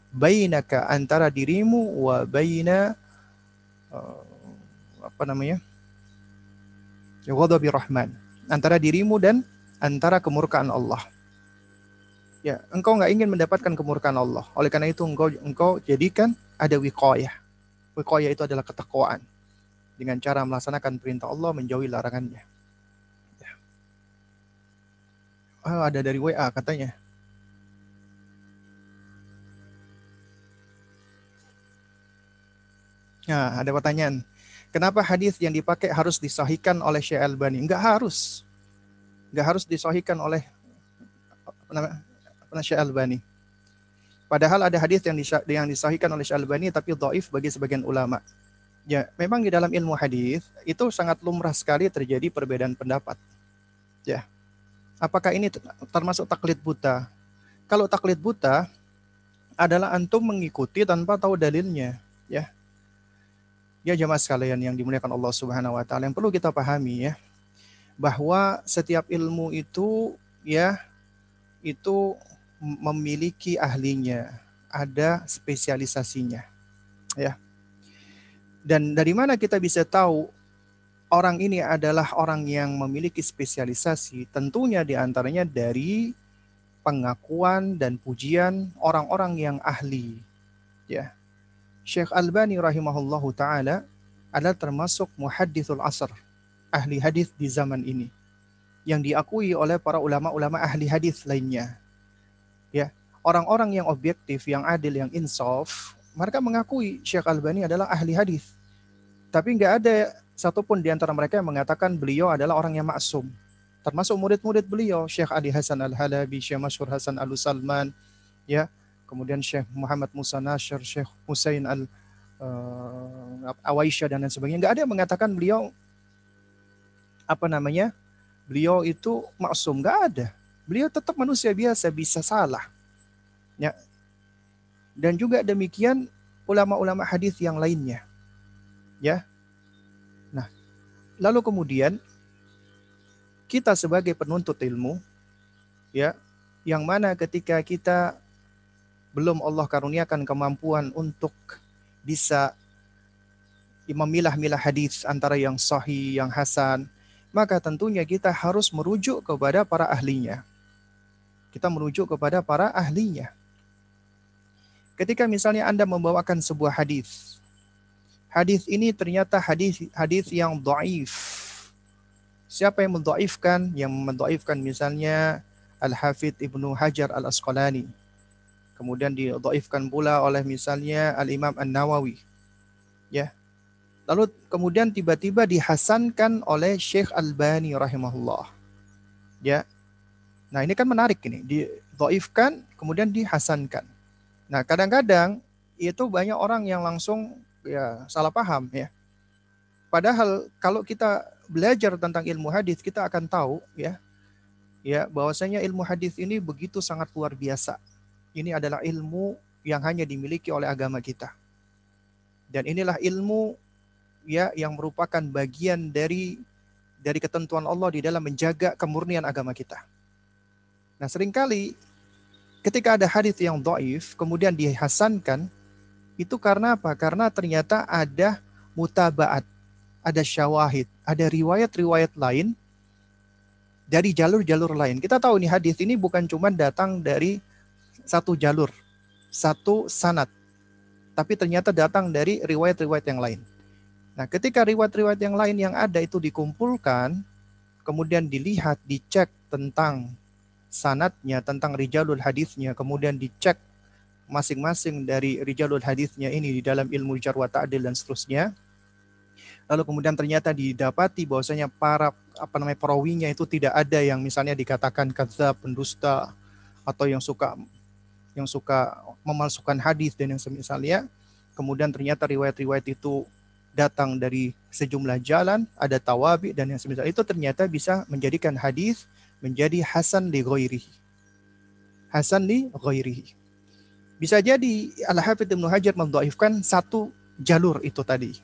bainaka antara dirimu wa baina uh, apa namanya? Ya ghadabi rahman. Antara dirimu dan antara kemurkaan Allah. Ya, engkau nggak ingin mendapatkan kemurkaan Allah. Oleh karena itu engkau engkau jadikan ada wiqayah. Wiqayah itu adalah ketakwaan. Dengan cara melaksanakan perintah Allah menjauhi larangannya. Ya. Oh, ada dari WA katanya. Nah, ada pertanyaan. Kenapa hadis yang dipakai harus disahihkan oleh Syekh Albani? Enggak harus. Enggak harus disahihkan oleh apa namanya? Syekh Albani. Padahal ada hadis yang yang disahihkan oleh Syekh Albani tapi dhaif bagi sebagian ulama. Ya, memang di dalam ilmu hadis itu sangat lumrah sekali terjadi perbedaan pendapat. Ya. Apakah ini termasuk taklid buta? Kalau taklid buta adalah antum mengikuti tanpa tahu dalilnya, ya. Ya jemaah sekalian yang dimuliakan Allah Subhanahu wa taala yang perlu kita pahami ya bahwa setiap ilmu itu ya itu memiliki ahlinya, ada spesialisasinya. Ya. Dan dari mana kita bisa tahu orang ini adalah orang yang memiliki spesialisasi? Tentunya di antaranya dari pengakuan dan pujian orang-orang yang ahli. Ya. Syekh Albani rahimahullahu taala adalah termasuk muhaddithul asr, ahli hadis di zaman ini yang diakui oleh para ulama-ulama ahli hadis lainnya. Ya, orang-orang yang objektif, yang adil, yang insaf, mereka mengakui Syekh Albani adalah ahli hadis. Tapi nggak ada satupun di antara mereka yang mengatakan beliau adalah orang yang maksum. Termasuk murid-murid beliau, Syekh Ali Hasan Al-Halabi, Syekh Masyur Hasan Al-Salman, ya, kemudian Syekh Muhammad Musa Nasir, Syekh Hussein Al uh, Awaisya dan lain sebagainya. Enggak ada yang mengatakan beliau apa namanya? Beliau itu maksum, enggak ada. Beliau tetap manusia biasa, bisa salah. Ya. Dan juga demikian ulama-ulama hadis yang lainnya. Ya. Nah, lalu kemudian kita sebagai penuntut ilmu ya, yang mana ketika kita belum Allah karuniakan kemampuan untuk bisa memilah-milah hadis antara yang sahih, yang hasan, maka tentunya kita harus merujuk kepada para ahlinya. Kita merujuk kepada para ahlinya. Ketika misalnya Anda membawakan sebuah hadis, hadis ini ternyata hadis hadis yang dhaif. Siapa yang mendhaifkan? Yang mendhaifkan misalnya Al-Hafidh Ibnu Hajar Al-Asqalani kemudian didhaifkan pula oleh misalnya Al-Imam An-Nawawi. Ya. Lalu kemudian tiba-tiba dihasankan oleh Syekh Albani rahimahullah. Ya. Nah, ini kan menarik ini, didhaifkan kemudian dihasankan. Nah, kadang-kadang itu banyak orang yang langsung ya salah paham ya. Padahal kalau kita belajar tentang ilmu hadis kita akan tahu ya ya bahwasanya ilmu hadis ini begitu sangat luar biasa ini adalah ilmu yang hanya dimiliki oleh agama kita. Dan inilah ilmu ya yang merupakan bagian dari dari ketentuan Allah di dalam menjaga kemurnian agama kita. Nah, sering kali ketika ada hadis yang doif kemudian dihasankan itu karena apa? Karena ternyata ada mutabaat, ada syawahid, ada riwayat-riwayat lain dari jalur-jalur lain. Kita tahu nih hadis ini bukan cuma datang dari satu jalur, satu sanat. Tapi ternyata datang dari riwayat-riwayat yang lain. Nah, ketika riwayat-riwayat yang lain yang ada itu dikumpulkan, kemudian dilihat, dicek tentang sanatnya, tentang rijalul hadisnya, kemudian dicek masing-masing dari rijalul hadisnya ini di dalam ilmu jarwa ta'adil dan seterusnya. Lalu kemudian ternyata didapati bahwasanya para apa namanya perawinya itu tidak ada yang misalnya dikatakan kata pendusta atau yang suka yang suka memalsukan hadis dan yang semisalnya. Kemudian ternyata riwayat-riwayat itu datang dari sejumlah jalan, ada tawabi dan yang semisal itu ternyata bisa menjadikan hadis menjadi hasan li ghairihi. Hasan li ghairihi. Bisa jadi Al-Hafidh Ibnu Hajar mendhaifkan satu jalur itu tadi.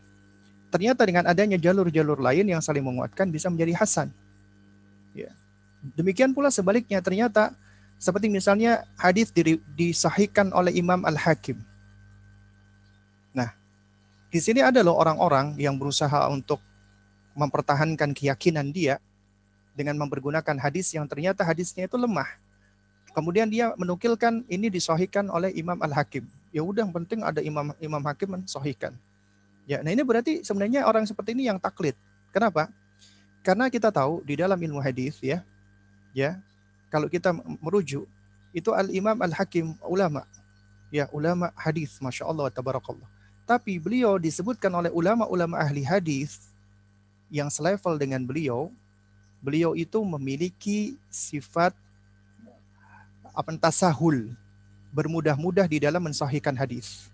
Ternyata dengan adanya jalur-jalur lain yang saling menguatkan bisa menjadi hasan. Ya. Demikian pula sebaliknya ternyata seperti misalnya hadis disahihkan oleh Imam Al-Hakim. Nah, di sini ada loh orang-orang yang berusaha untuk mempertahankan keyakinan dia dengan mempergunakan hadis yang ternyata hadisnya itu lemah. Kemudian dia menukilkan ini disahihkan oleh Imam Al-Hakim. Ya udah penting ada Imam Imam Hakim mensahihkan. Ya, nah ini berarti sebenarnya orang seperti ini yang taklid. Kenapa? Karena kita tahu di dalam ilmu hadis ya, ya kalau kita merujuk itu Al-Imam Al-Hakim ulama. Ya, ulama hadis, Masya Allah, tabarakallah. Tapi beliau disebutkan oleh ulama-ulama ahli hadis yang selevel dengan beliau, beliau itu memiliki sifat apa tasahul, bermudah-mudah di dalam mensahihkan hadis.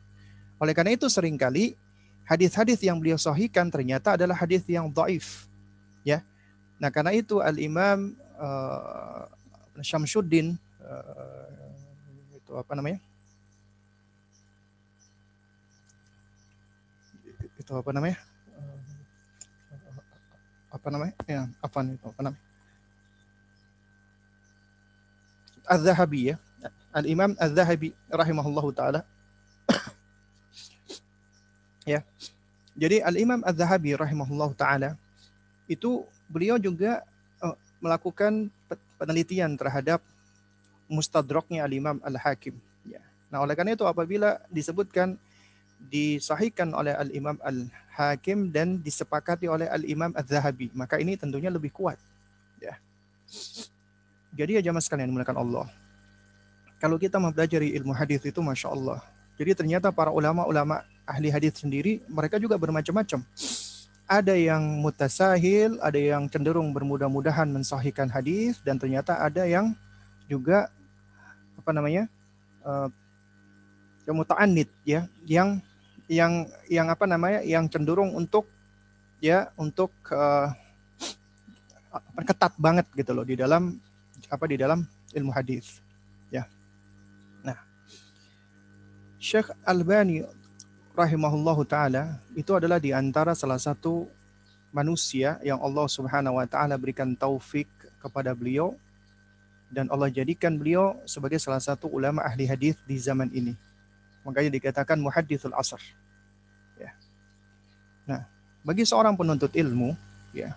Oleh karena itu sering kali hadis-hadis yang beliau sahihkan ternyata adalah hadis yang dhaif. Ya. Nah, karena itu Al-Imam uh, Syamsuddin uh, itu apa namanya? Itu apa namanya? Apa namanya? Ya, apa itu? Apa namanya? Az-Zahabi ya. Al-Imam Az-Zahabi rahimahullahu taala. ya. Jadi Al-Imam Az-Zahabi rahimahullahu taala itu beliau juga uh, melakukan penelitian terhadap mustadraknya al-Imam Al-Hakim. Ya. Nah, oleh karena itu apabila disebutkan disahihkan oleh al-Imam Al-Hakim dan disepakati oleh al-Imam Az-Zahabi, maka ini tentunya lebih kuat. Ya. Jadi ya jamaah sekalian dimuliakan Allah. Kalau kita mempelajari ilmu hadis itu Masya Allah. Jadi ternyata para ulama-ulama ahli hadis sendiri mereka juga bermacam-macam ada yang mutasahil, ada yang cenderung bermudah-mudahan mensahihkan hadis dan ternyata ada yang juga apa namanya? Uh, yang muta'annid ya, yang yang yang apa namanya? yang cenderung untuk ya untuk uh, ketat banget gitu loh di dalam apa di dalam ilmu hadis. Ya. Nah, Syekh Albani rahimahullahu taala itu adalah di antara salah satu manusia yang Allah Subhanahu wa taala berikan taufik kepada beliau dan Allah jadikan beliau sebagai salah satu ulama ahli hadis di zaman ini. Makanya dikatakan muhaddithul asr. Ya. Nah, bagi seorang penuntut ilmu, ya,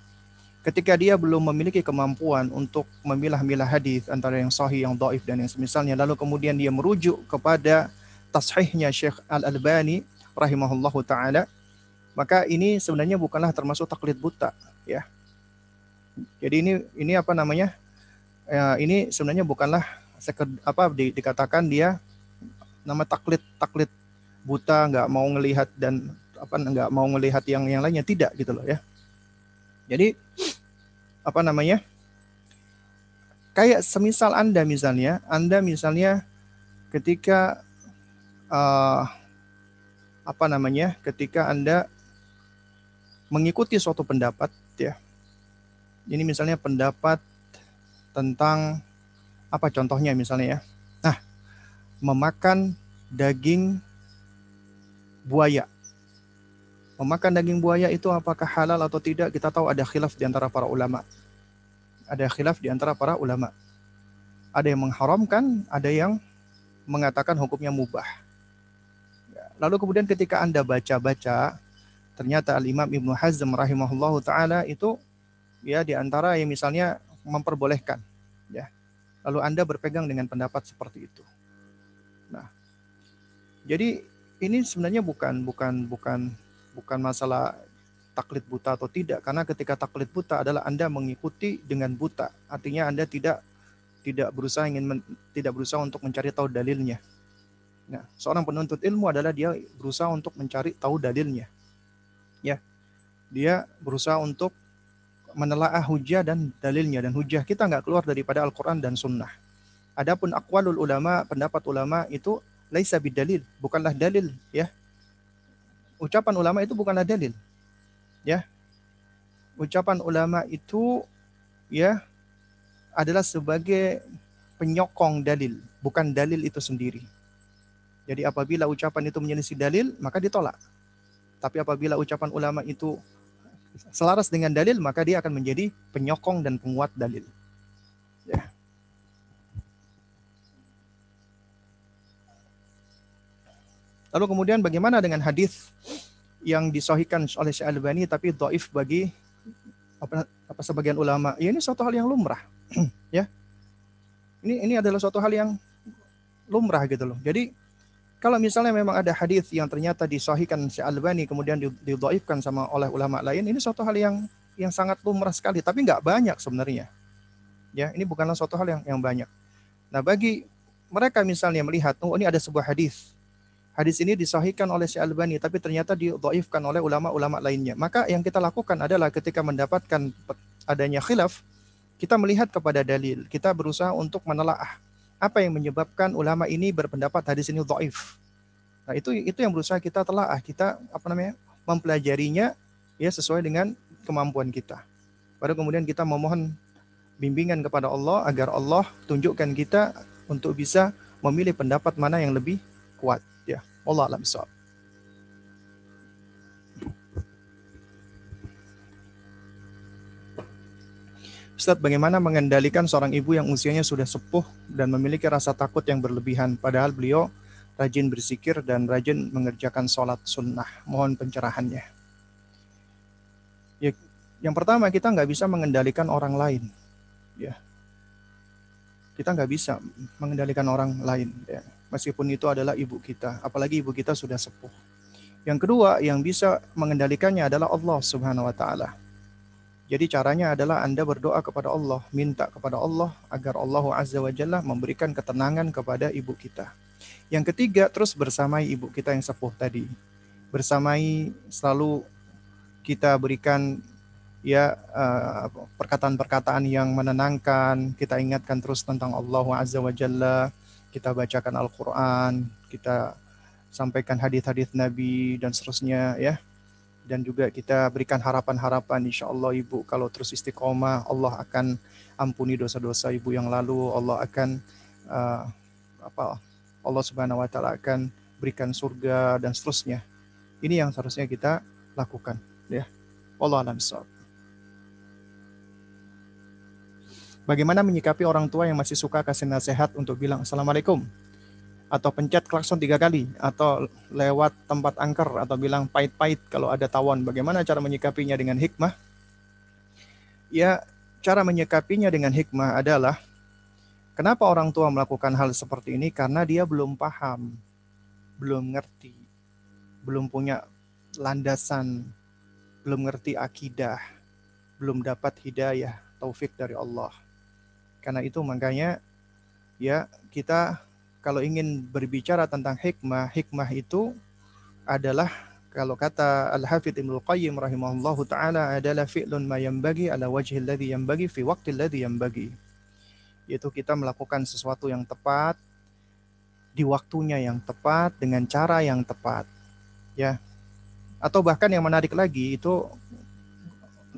ketika dia belum memiliki kemampuan untuk memilah-milah hadis antara yang sahih, yang dhaif dan yang semisalnya, lalu kemudian dia merujuk kepada tashihnya Syekh Al-Albani rahimahullahu taala, maka ini sebenarnya bukanlah termasuk taklid buta, ya. Jadi ini ini apa namanya? Ya, ini sebenarnya bukanlah seked, apa di, dikatakan dia nama taklid taklid buta nggak mau ngelihat dan apa nggak mau ngelihat yang yang lainnya tidak gitu loh ya. Jadi apa namanya? Kayak semisal Anda misalnya, Anda misalnya ketika uh, apa namanya ketika Anda mengikuti suatu pendapat ya. Ini misalnya pendapat tentang apa contohnya misalnya ya. Memakan daging buaya. Memakan daging buaya itu apakah halal atau tidak? Kita tahu ada khilaf di antara para ulama. Ada khilaf di antara para ulama. Ada yang mengharamkan, ada yang mengatakan hukumnya mubah. Lalu kemudian ketika Anda baca-baca, ternyata Al-Imam Ibnu Hazm rahimahullah taala itu ya di antara yang misalnya memperbolehkan ya. Lalu Anda berpegang dengan pendapat seperti itu. Jadi ini sebenarnya bukan bukan bukan bukan masalah taklid buta atau tidak karena ketika taklid buta adalah Anda mengikuti dengan buta. Artinya Anda tidak tidak berusaha ingin men, tidak berusaha untuk mencari tahu dalilnya. Nah, seorang penuntut ilmu adalah dia berusaha untuk mencari tahu dalilnya. Ya. Dia berusaha untuk menelaah hujah dan dalilnya dan hujah kita nggak keluar daripada Al-Qur'an dan sunnah. Adapun akwalul ulama, pendapat ulama itu laisa bidalil, bukanlah dalil, ya. Ucapan ulama itu bukanlah dalil. Ya. Ucapan ulama itu ya adalah sebagai penyokong dalil, bukan dalil itu sendiri. Jadi apabila ucapan itu menyelisih dalil, maka ditolak. Tapi apabila ucapan ulama itu selaras dengan dalil, maka dia akan menjadi penyokong dan penguat dalil. Ya. Lalu kemudian bagaimana dengan hadis yang disohikan oleh Syekh Albani tapi doif bagi apa, apa sebagian ulama? Ya ini suatu hal yang lumrah, ya. Ini ini adalah suatu hal yang lumrah gitu loh. Jadi kalau misalnya memang ada hadis yang ternyata disahihkan si Albani kemudian didhaifkan sama oleh ulama lain, ini suatu hal yang yang sangat lumrah sekali, tapi nggak banyak sebenarnya. Ya, ini bukanlah suatu hal yang yang banyak. Nah, bagi mereka misalnya melihat, oh ini ada sebuah hadis. Hadis ini disahihkan oleh Syekh Albani, tapi ternyata didhaifkan oleh ulama-ulama lainnya. Maka yang kita lakukan adalah ketika mendapatkan adanya khilaf, kita melihat kepada dalil. Kita berusaha untuk menelaah apa yang menyebabkan ulama ini berpendapat hadis ini dhaif. Nah, itu itu yang berusaha kita telaah, kita apa namanya? mempelajarinya ya sesuai dengan kemampuan kita. Baru kemudian kita memohon bimbingan kepada Allah agar Allah tunjukkan kita untuk bisa memilih pendapat mana yang lebih kuat Allah alam bisawab Ustadz, bagaimana mengendalikan seorang ibu yang usianya sudah sepuh dan memiliki rasa takut yang berlebihan, padahal beliau rajin berzikir dan rajin mengerjakan sholat sunnah. Mohon pencerahannya. Ya, yang pertama kita nggak bisa mengendalikan orang lain. Ya. Kita nggak bisa mengendalikan orang lain ya meskipun itu adalah ibu kita apalagi ibu kita sudah sepuh yang kedua yang bisa mengendalikannya adalah Allah Subhanahu wa taala jadi caranya adalah Anda berdoa kepada Allah, minta kepada Allah agar Allah Azza wa Jalla memberikan ketenangan kepada ibu kita. Yang ketiga, terus bersamai ibu kita yang sepuh tadi. Bersamai selalu kita berikan ya uh, perkataan-perkataan yang menenangkan, kita ingatkan terus tentang Allah Azza wa Jalla, kita bacakan Al-Qur'an, kita sampaikan hadis-hadis Nabi dan seterusnya ya. Dan juga kita berikan harapan-harapan insya Allah Ibu kalau terus istiqomah Allah akan ampuni dosa-dosa Ibu yang lalu, Allah akan uh, apa Allah Subhanahu wa taala akan berikan surga dan seterusnya. Ini yang seharusnya kita lakukan ya. Allah alam Bagaimana menyikapi orang tua yang masih suka kasih nasihat untuk bilang Assalamualaikum atau pencet klakson tiga kali atau lewat tempat angker atau bilang pahit-pahit kalau ada tawon. Bagaimana cara menyikapinya dengan hikmah? Ya, cara menyikapinya dengan hikmah adalah kenapa orang tua melakukan hal seperti ini? Karena dia belum paham, belum ngerti, belum punya landasan, belum ngerti akidah, belum dapat hidayah, taufik dari Allah. Karena itu makanya ya kita kalau ingin berbicara tentang hikmah, hikmah itu adalah kalau kata Al-Hafidh Ibnu Qayyim rahimahullahu taala adalah fi'lun ma yanbaghi ala wajhi alladhi yanbaghi fi waqti alladhi yanbaghi. Yaitu kita melakukan sesuatu yang tepat di waktunya yang tepat dengan cara yang tepat. Ya. Atau bahkan yang menarik lagi itu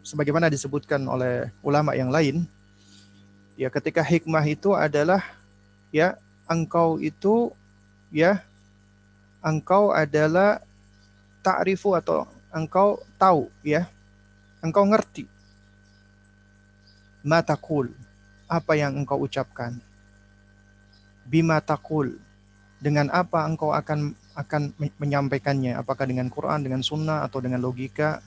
sebagaimana disebutkan oleh ulama yang lain Ya, ketika hikmah itu adalah ya engkau itu ya engkau adalah ta'rifu atau engkau tahu ya. Engkau ngerti matakul apa yang engkau ucapkan. Bima takul dengan apa engkau akan akan menyampaikannya apakah dengan Quran dengan sunnah atau dengan logika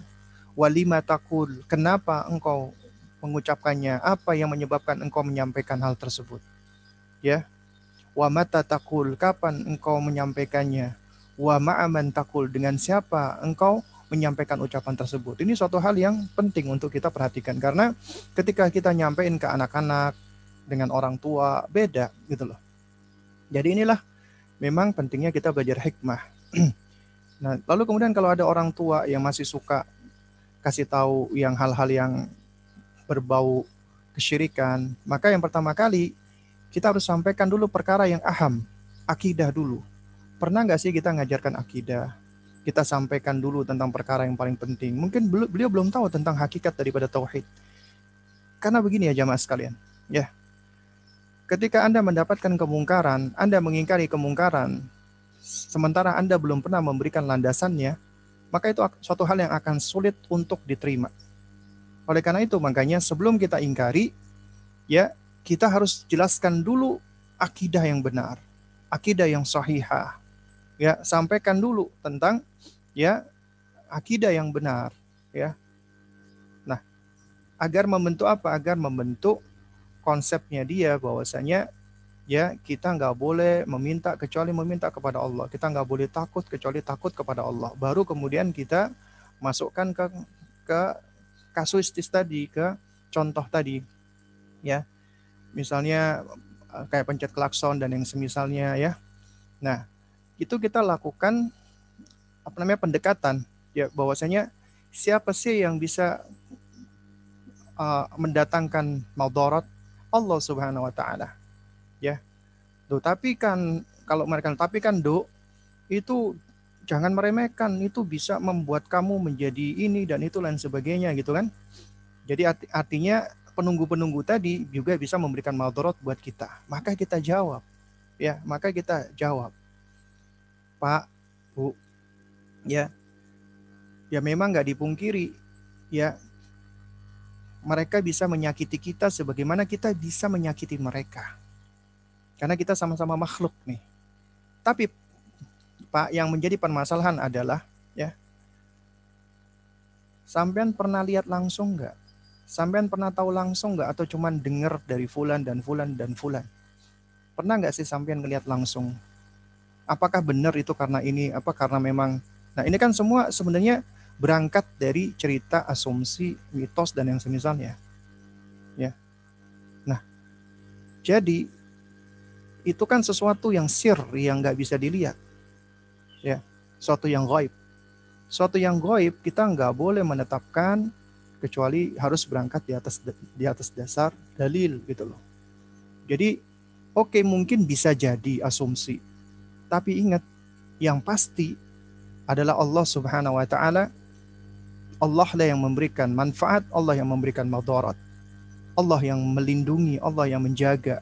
walima takul kenapa engkau mengucapkannya? Apa yang menyebabkan engkau menyampaikan hal tersebut? Ya. Wa mata takul, kapan engkau menyampaikannya? Wa ma'aman takul, dengan siapa engkau menyampaikan ucapan tersebut. Ini suatu hal yang penting untuk kita perhatikan karena ketika kita nyampein ke anak-anak dengan orang tua beda gitu loh. Jadi inilah memang pentingnya kita belajar hikmah. nah, lalu kemudian kalau ada orang tua yang masih suka kasih tahu yang hal-hal yang berbau kesyirikan, maka yang pertama kali kita harus sampaikan dulu perkara yang aham, akidah dulu. Pernah nggak sih kita ngajarkan akidah? Kita sampaikan dulu tentang perkara yang paling penting. Mungkin beliau belum tahu tentang hakikat daripada tauhid. Karena begini ya jamaah sekalian, ya. Ketika Anda mendapatkan kemungkaran, Anda mengingkari kemungkaran, sementara Anda belum pernah memberikan landasannya, maka itu suatu hal yang akan sulit untuk diterima. Oleh karena itu makanya sebelum kita ingkari ya kita harus jelaskan dulu akidah yang benar, akidah yang sahihah. Ya, sampaikan dulu tentang ya akidah yang benar ya. Nah, agar membentuk apa? Agar membentuk konsepnya dia bahwasanya ya kita nggak boleh meminta kecuali meminta kepada Allah. Kita nggak boleh takut kecuali takut kepada Allah. Baru kemudian kita masukkan ke ke kasuistis tadi ke contoh tadi ya misalnya eh, kayak pencet klakson dan yang semisalnya ya. Nah, itu kita lakukan apa namanya pendekatan ya bahwasanya siapa sih yang bisa uh, mendatangkan maudarat Allah Subhanahu wa taala. Ya. Tapi kan kalau mereka tapi kan do itu jangan meremehkan itu bisa membuat kamu menjadi ini dan itu lain sebagainya gitu kan. Jadi arti, artinya penunggu-penunggu tadi juga bisa memberikan maldorot buat kita. Maka kita jawab. Ya, maka kita jawab. Pak, Bu, ya, ya memang nggak dipungkiri, ya, mereka bisa menyakiti kita sebagaimana kita bisa menyakiti mereka. Karena kita sama-sama makhluk nih. Tapi Pak, yang menjadi permasalahan adalah ya, sampean pernah lihat langsung nggak Sampean pernah tahu langsung nggak atau cuman dengar dari fulan dan fulan dan fulan? Pernah nggak sih sampean ngelihat langsung? Apakah benar itu karena ini? Apa karena memang? Nah ini kan semua sebenarnya berangkat dari cerita asumsi, mitos dan yang semisalnya. Ya. Nah, jadi itu kan sesuatu yang sir yang nggak bisa dilihat. Ya, suatu yang gaib. Suatu yang gaib kita nggak boleh menetapkan kecuali harus berangkat di atas di atas dasar dalil gitu loh. Jadi oke okay, mungkin bisa jadi asumsi. Tapi ingat yang pasti adalah Allah Subhanahu wa taala Allah lah yang memberikan manfaat, Allah yang memberikan madarat. Allah yang melindungi, Allah yang menjaga.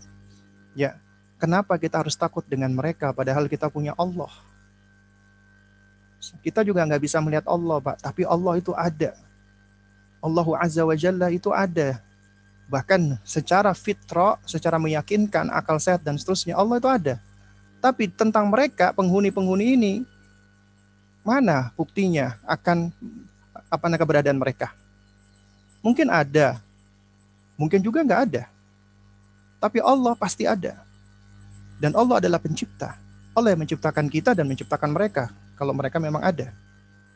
Ya, kenapa kita harus takut dengan mereka padahal kita punya Allah? Kita juga nggak bisa melihat Allah, Pak, tapi Allah itu ada Allah Azza wa Jalla itu ada. Bahkan secara fitrah, secara meyakinkan, akal sehat dan seterusnya, Allah itu ada. Tapi tentang mereka, penghuni-penghuni ini, mana buktinya akan apa keberadaan mereka? Mungkin ada, mungkin juga nggak ada. Tapi Allah pasti ada. Dan Allah adalah pencipta. Allah yang menciptakan kita dan menciptakan mereka kalau mereka memang ada.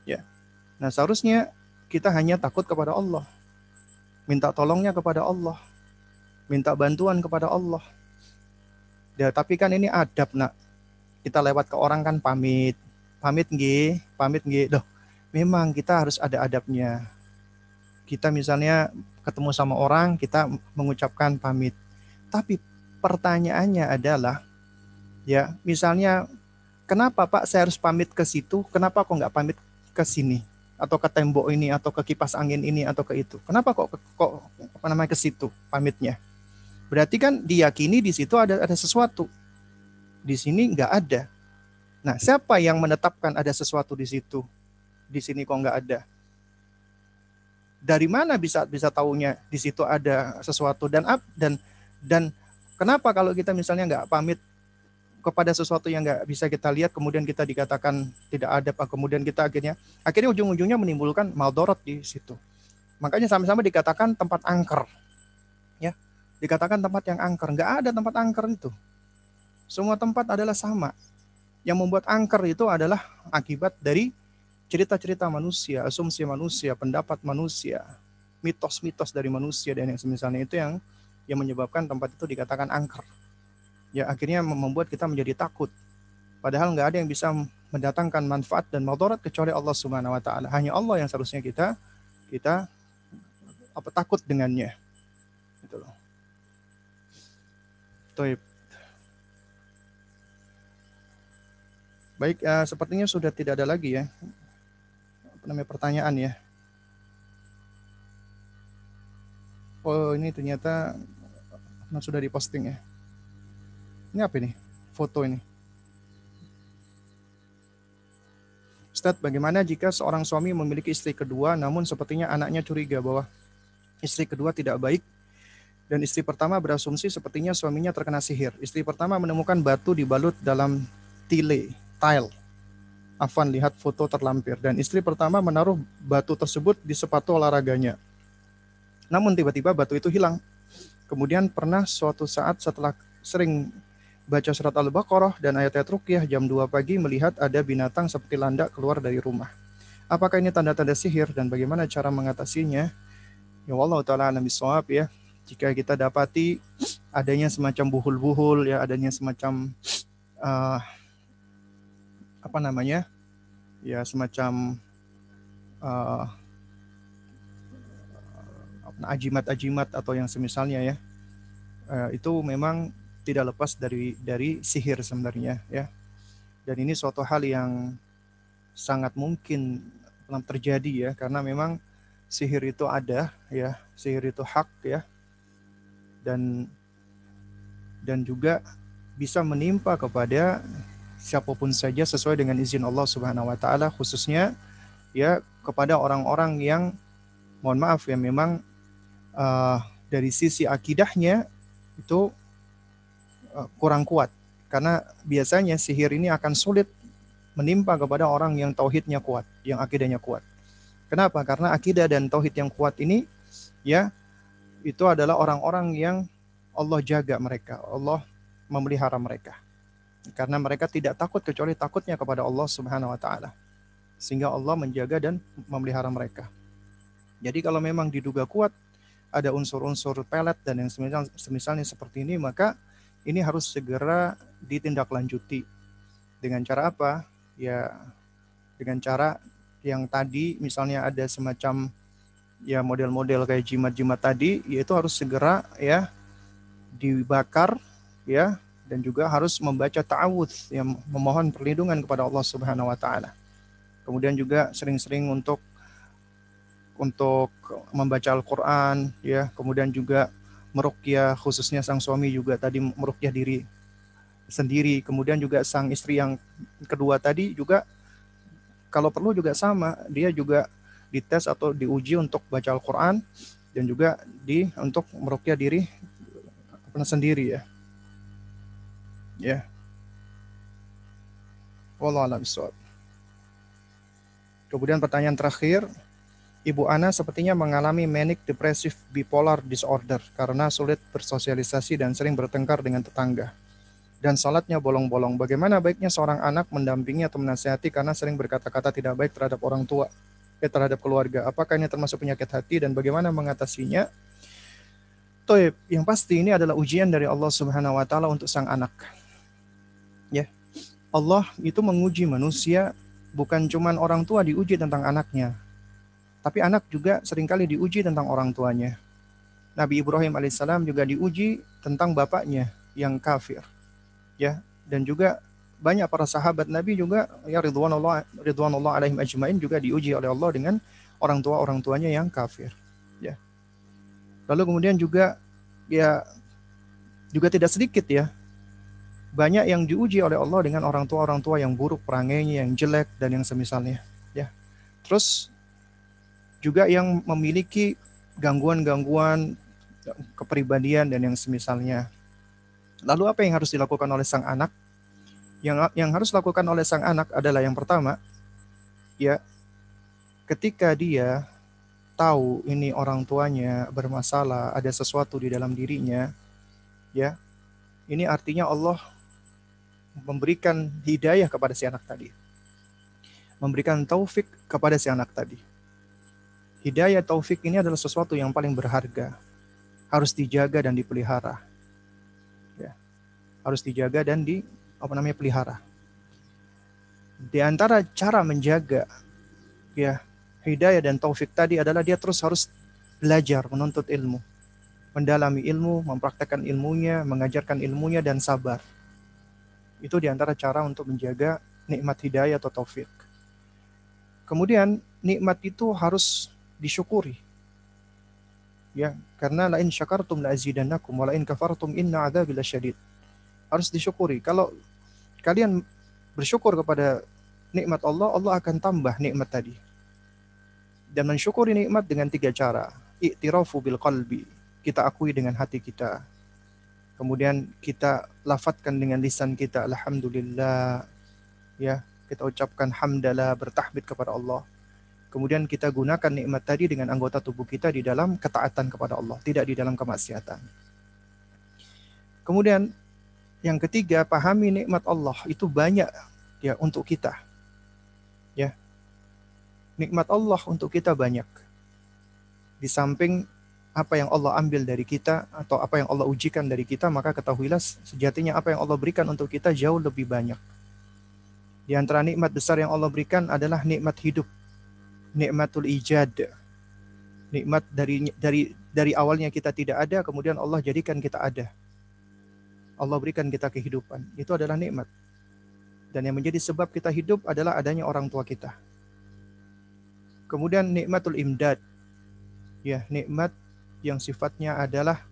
Ya. Nah, seharusnya kita hanya takut kepada Allah. Minta tolongnya kepada Allah. Minta bantuan kepada Allah. Ya, tapi kan ini adab, nak. Kita lewat ke orang kan pamit. Pamit nggih, pamit nggih. Loh, memang kita harus ada adabnya. Kita misalnya ketemu sama orang, kita mengucapkan pamit. Tapi pertanyaannya adalah, ya misalnya, kenapa Pak saya harus pamit ke situ? Kenapa kok nggak pamit ke sini? atau ke tembok ini atau ke kipas angin ini atau ke itu. Kenapa kok kok apa namanya ke situ pamitnya? Berarti kan diyakini di situ ada ada sesuatu. Di sini nggak ada. Nah, siapa yang menetapkan ada sesuatu di situ? Di sini kok nggak ada? Dari mana bisa bisa tahunya di situ ada sesuatu dan dan dan kenapa kalau kita misalnya nggak pamit kepada sesuatu yang nggak bisa kita lihat kemudian kita dikatakan tidak ada kemudian kita akhirnya akhirnya ujung-ujungnya menimbulkan maldorot di situ. Makanya sama-sama dikatakan tempat angker ya. Dikatakan tempat yang angker. Nggak ada tempat angker itu. Semua tempat adalah sama. Yang membuat angker itu adalah akibat dari cerita-cerita manusia asumsi manusia pendapat manusia mitos-mitos dari manusia dan yang semisalnya itu yang yang menyebabkan tempat itu dikatakan angker ya akhirnya membuat kita menjadi takut. Padahal nggak ada yang bisa mendatangkan manfaat dan madarat kecuali Allah Subhanahu wa taala. Hanya Allah yang seharusnya kita kita apa takut dengannya. Itu loh. Toib. Baik, uh, sepertinya sudah tidak ada lagi ya. Apa namanya pertanyaan ya. Oh, ini ternyata sudah diposting ya. Ini apa ini? Foto ini. Ustadz, bagaimana jika seorang suami memiliki istri kedua namun sepertinya anaknya curiga bahwa istri kedua tidak baik dan istri pertama berasumsi sepertinya suaminya terkena sihir. Istri pertama menemukan batu dibalut dalam tile, tile. Afan lihat foto terlampir dan istri pertama menaruh batu tersebut di sepatu olahraganya. Namun tiba-tiba batu itu hilang. Kemudian pernah suatu saat setelah sering baca surat Al-Baqarah dan ayat-ayat rukyah jam 2 pagi melihat ada binatang seperti landak keluar dari rumah. Apakah ini tanda-tanda sihir dan bagaimana cara mengatasinya? Ya Allah taala alam bisawab ya. jika kita dapati adanya semacam buhul-buhul ya adanya semacam uh, apa namanya ya semacam uh, ajimat-ajimat atau yang semisalnya ya uh, itu memang tidak lepas dari dari sihir sebenarnya ya. Dan ini suatu hal yang sangat mungkin terjadi ya karena memang sihir itu ada ya sihir itu hak ya. Dan dan juga bisa menimpa kepada siapa pun saja sesuai dengan izin Allah Subhanahu wa taala khususnya ya kepada orang-orang yang mohon maaf ya memang uh, dari sisi akidahnya itu kurang kuat karena biasanya sihir ini akan sulit menimpa kepada orang yang tauhidnya kuat, yang akidahnya kuat. Kenapa? Karena akidah dan tauhid yang kuat ini ya itu adalah orang-orang yang Allah jaga mereka, Allah memelihara mereka. Karena mereka tidak takut kecuali takutnya kepada Allah Subhanahu wa taala. Sehingga Allah menjaga dan memelihara mereka. Jadi kalau memang diduga kuat ada unsur-unsur pelet dan yang semisal, semisalnya seperti ini, maka ini harus segera ditindaklanjuti. Dengan cara apa? Ya dengan cara yang tadi misalnya ada semacam ya model-model kayak jimat-jimat tadi yaitu harus segera ya dibakar ya dan juga harus membaca ta'awudz yang memohon perlindungan kepada Allah Subhanahu wa taala. Kemudian juga sering-sering untuk untuk membaca Al-Qur'an ya, kemudian juga meruqyah khususnya sang suami juga tadi meruqyah diri sendiri, kemudian juga sang istri yang kedua tadi juga kalau perlu juga sama, dia juga dites atau diuji untuk baca Al-Quran dan juga di untuk merukyah diri sendiri ya. Ya. Wallah Kemudian pertanyaan terakhir, Ibu Ana sepertinya mengalami manic depressive bipolar disorder karena sulit bersosialisasi dan sering bertengkar dengan tetangga dan salatnya bolong-bolong. Bagaimana baiknya seorang anak mendampingi atau menasihati karena sering berkata-kata tidak baik terhadap orang tua, eh, terhadap keluarga. Apakah ini termasuk penyakit hati dan bagaimana mengatasinya? Toib, yang pasti ini adalah ujian dari Allah Subhanahu wa taala untuk sang anak. Ya. Allah itu menguji manusia bukan cuma orang tua diuji tentang anaknya. Tapi anak juga sering kali diuji tentang orang tuanya. Nabi Ibrahim alaihissalam juga diuji tentang bapaknya yang kafir. Ya dan juga banyak para sahabat Nabi juga ya ridwanullah ridwanullah alaihim ajmain juga diuji oleh Allah dengan orang tua orang tuanya yang kafir. Ya. Lalu kemudian juga ya juga tidak sedikit ya banyak yang diuji oleh Allah dengan orang tua orang tua yang buruk perangainya yang jelek dan yang semisalnya. Ya. Terus juga yang memiliki gangguan-gangguan kepribadian dan yang semisalnya Lalu apa yang harus dilakukan oleh sang anak? Yang yang harus dilakukan oleh sang anak adalah yang pertama, ya, ketika dia tahu ini orang tuanya bermasalah, ada sesuatu di dalam dirinya, ya, ini artinya Allah memberikan hidayah kepada si anak tadi. Memberikan taufik kepada si anak tadi. Hidayah taufik ini adalah sesuatu yang paling berharga. Harus dijaga dan dipelihara harus dijaga dan di apa namanya pelihara. Di antara cara menjaga ya hidayah dan taufik tadi adalah dia terus harus belajar menuntut ilmu, mendalami ilmu, mempraktekkan ilmunya, mengajarkan ilmunya dan sabar. Itu di antara cara untuk menjaga nikmat hidayah atau taufik. Kemudian nikmat itu harus disyukuri. Ya, karena lain syakartum la azidannakum wa lain kafartum inna adzabi lasyadid harus disyukuri. Kalau kalian bersyukur kepada nikmat Allah, Allah akan tambah nikmat tadi. Dan mensyukuri nikmat dengan tiga cara. Iktirafu bil qalbi. Kita akui dengan hati kita. Kemudian kita lafatkan dengan lisan kita. Alhamdulillah. Ya, kita ucapkan hamdalah, bertahmid kepada Allah. Kemudian kita gunakan nikmat tadi dengan anggota tubuh kita di dalam ketaatan kepada Allah, tidak di dalam kemaksiatan. Kemudian yang ketiga, pahami nikmat Allah itu banyak ya untuk kita. Ya. Nikmat Allah untuk kita banyak. Di samping apa yang Allah ambil dari kita atau apa yang Allah ujikan dari kita, maka ketahuilah sejatinya apa yang Allah berikan untuk kita jauh lebih banyak. Di antara nikmat besar yang Allah berikan adalah nikmat hidup, nikmatul ijad. Nikmat dari dari dari awalnya kita tidak ada, kemudian Allah jadikan kita ada. Allah berikan kita kehidupan. Itu adalah nikmat. Dan yang menjadi sebab kita hidup adalah adanya orang tua kita. Kemudian nikmatul imdad. Ya, nikmat yang sifatnya adalah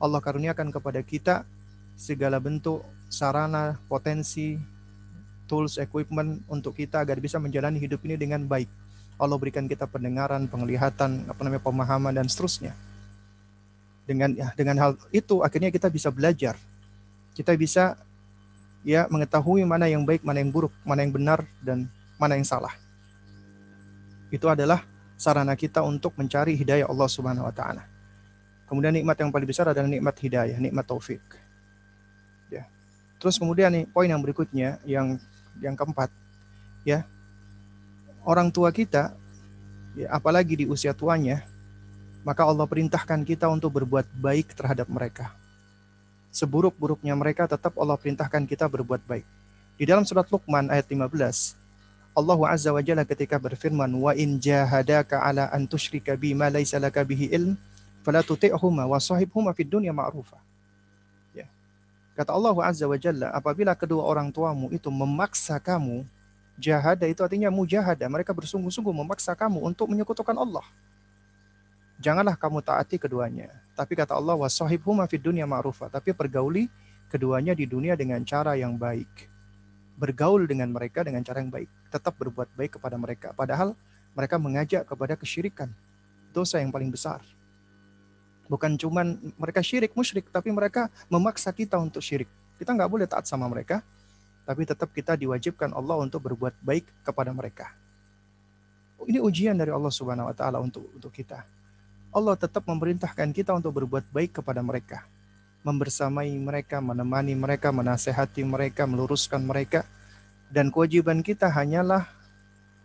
Allah karuniakan kepada kita segala bentuk sarana, potensi, tools, equipment untuk kita agar bisa menjalani hidup ini dengan baik. Allah berikan kita pendengaran, penglihatan, apa namanya pemahaman dan seterusnya. Dengan ya, dengan hal itu akhirnya kita bisa belajar. Kita bisa ya mengetahui mana yang baik, mana yang buruk, mana yang benar dan mana yang salah. Itu adalah sarana kita untuk mencari hidayah Allah Subhanahu wa taala. Kemudian nikmat yang paling besar adalah nikmat hidayah, nikmat taufik. Ya. Terus kemudian nih poin yang berikutnya yang yang keempat, ya orang tua kita, ya, apalagi di usia tuanya, maka Allah perintahkan kita untuk berbuat baik terhadap mereka. Seburuk-buruknya mereka tetap Allah perintahkan kita berbuat baik. Di dalam surat Luqman ayat 15, Allah Azza wa Jalla ketika berfirman, "Wa in jahadaka ala an tusyrika bima laysa laka bihi ilm, fala tuti'huma wa sahibhuma fid dunya ma'rufa. Ya. Kata Allah Azza wa Jalla, apabila kedua orang tuamu itu memaksa kamu, jahada itu artinya mujahada, mereka bersungguh-sungguh memaksa kamu untuk menyekutukan Allah. Janganlah kamu taati keduanya. Tapi kata Allah, wa sahibhuma fid dunya ma'rufa. Tapi pergauli keduanya di dunia dengan cara yang baik. Bergaul dengan mereka dengan cara yang baik. Tetap berbuat baik kepada mereka. Padahal mereka mengajak kepada kesyirikan. Dosa yang paling besar. Bukan cuman mereka syirik, musyrik, tapi mereka memaksa kita untuk syirik. Kita nggak boleh taat sama mereka, tapi tetap kita diwajibkan Allah untuk berbuat baik kepada mereka. Ini ujian dari Allah Subhanahu wa taala untuk untuk kita. Allah tetap memerintahkan kita untuk berbuat baik kepada mereka. Membersamai mereka, menemani mereka, menasehati mereka, meluruskan mereka. Dan kewajiban kita hanyalah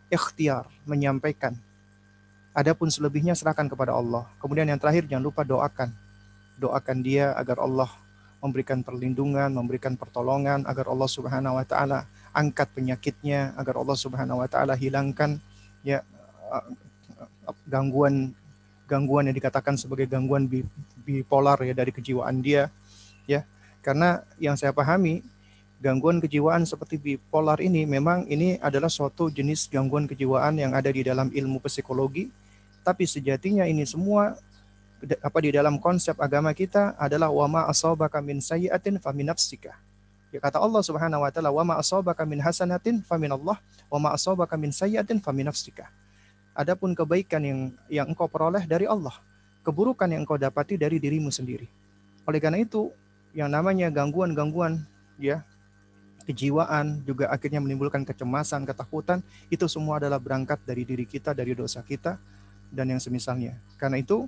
ikhtiar, menyampaikan, Adapun selebihnya serahkan kepada Allah. Kemudian yang terakhir jangan lupa doakan. Doakan dia agar Allah memberikan perlindungan, memberikan pertolongan agar Allah Subhanahu wa taala angkat penyakitnya, agar Allah Subhanahu wa taala hilangkan ya gangguan gangguan yang dikatakan sebagai gangguan bipolar ya dari kejiwaan dia ya. Karena yang saya pahami gangguan kejiwaan seperti bipolar ini memang ini adalah suatu jenis gangguan kejiwaan yang ada di dalam ilmu psikologi tapi sejatinya ini semua apa di dalam konsep agama kita adalah wama asabaka min sayyi'atin famin nafsika. Ya kata Allah Subhanahu wa taala wama asabaka min hasanatin famin Allah wama asabaka min sayyi'atin famin nafsika. Adapun kebaikan yang yang engkau peroleh dari Allah, keburukan yang engkau dapati dari dirimu sendiri. Oleh karena itu, yang namanya gangguan-gangguan ya kejiwaan juga akhirnya menimbulkan kecemasan, ketakutan, itu semua adalah berangkat dari diri kita, dari dosa kita dan yang semisalnya. Karena itu,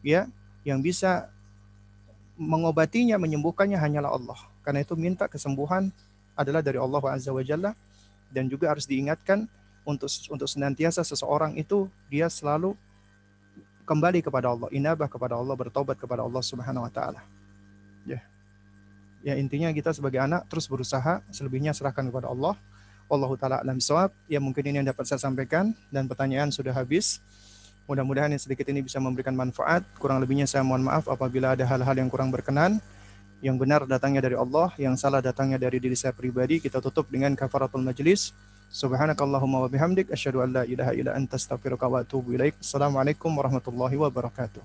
ya, yang bisa mengobatinya, menyembuhkannya hanyalah Allah. Karena itu minta kesembuhan adalah dari Allah Azza wa Jalla dan juga harus diingatkan untuk untuk senantiasa seseorang itu dia selalu kembali kepada Allah, inabah kepada Allah, bertobat kepada Allah Subhanahu wa taala. Ya. Ya intinya kita sebagai anak terus berusaha, selebihnya serahkan kepada Allah. Wallahu taala alam Ya mungkin ini yang dapat saya sampaikan dan pertanyaan sudah habis. Mudah-mudahan yang sedikit ini bisa memberikan manfaat. Kurang lebihnya saya mohon maaf apabila ada hal-hal yang kurang berkenan. Yang benar datangnya dari Allah, yang salah datangnya dari diri saya pribadi. Kita tutup dengan kafaratul majlis. Subhanakallahumma wa bihamdik asyhadu an la ilaha illa anta astaghfiruka wa atubu ilaik. Assalamualaikum warahmatullahi wabarakatuh.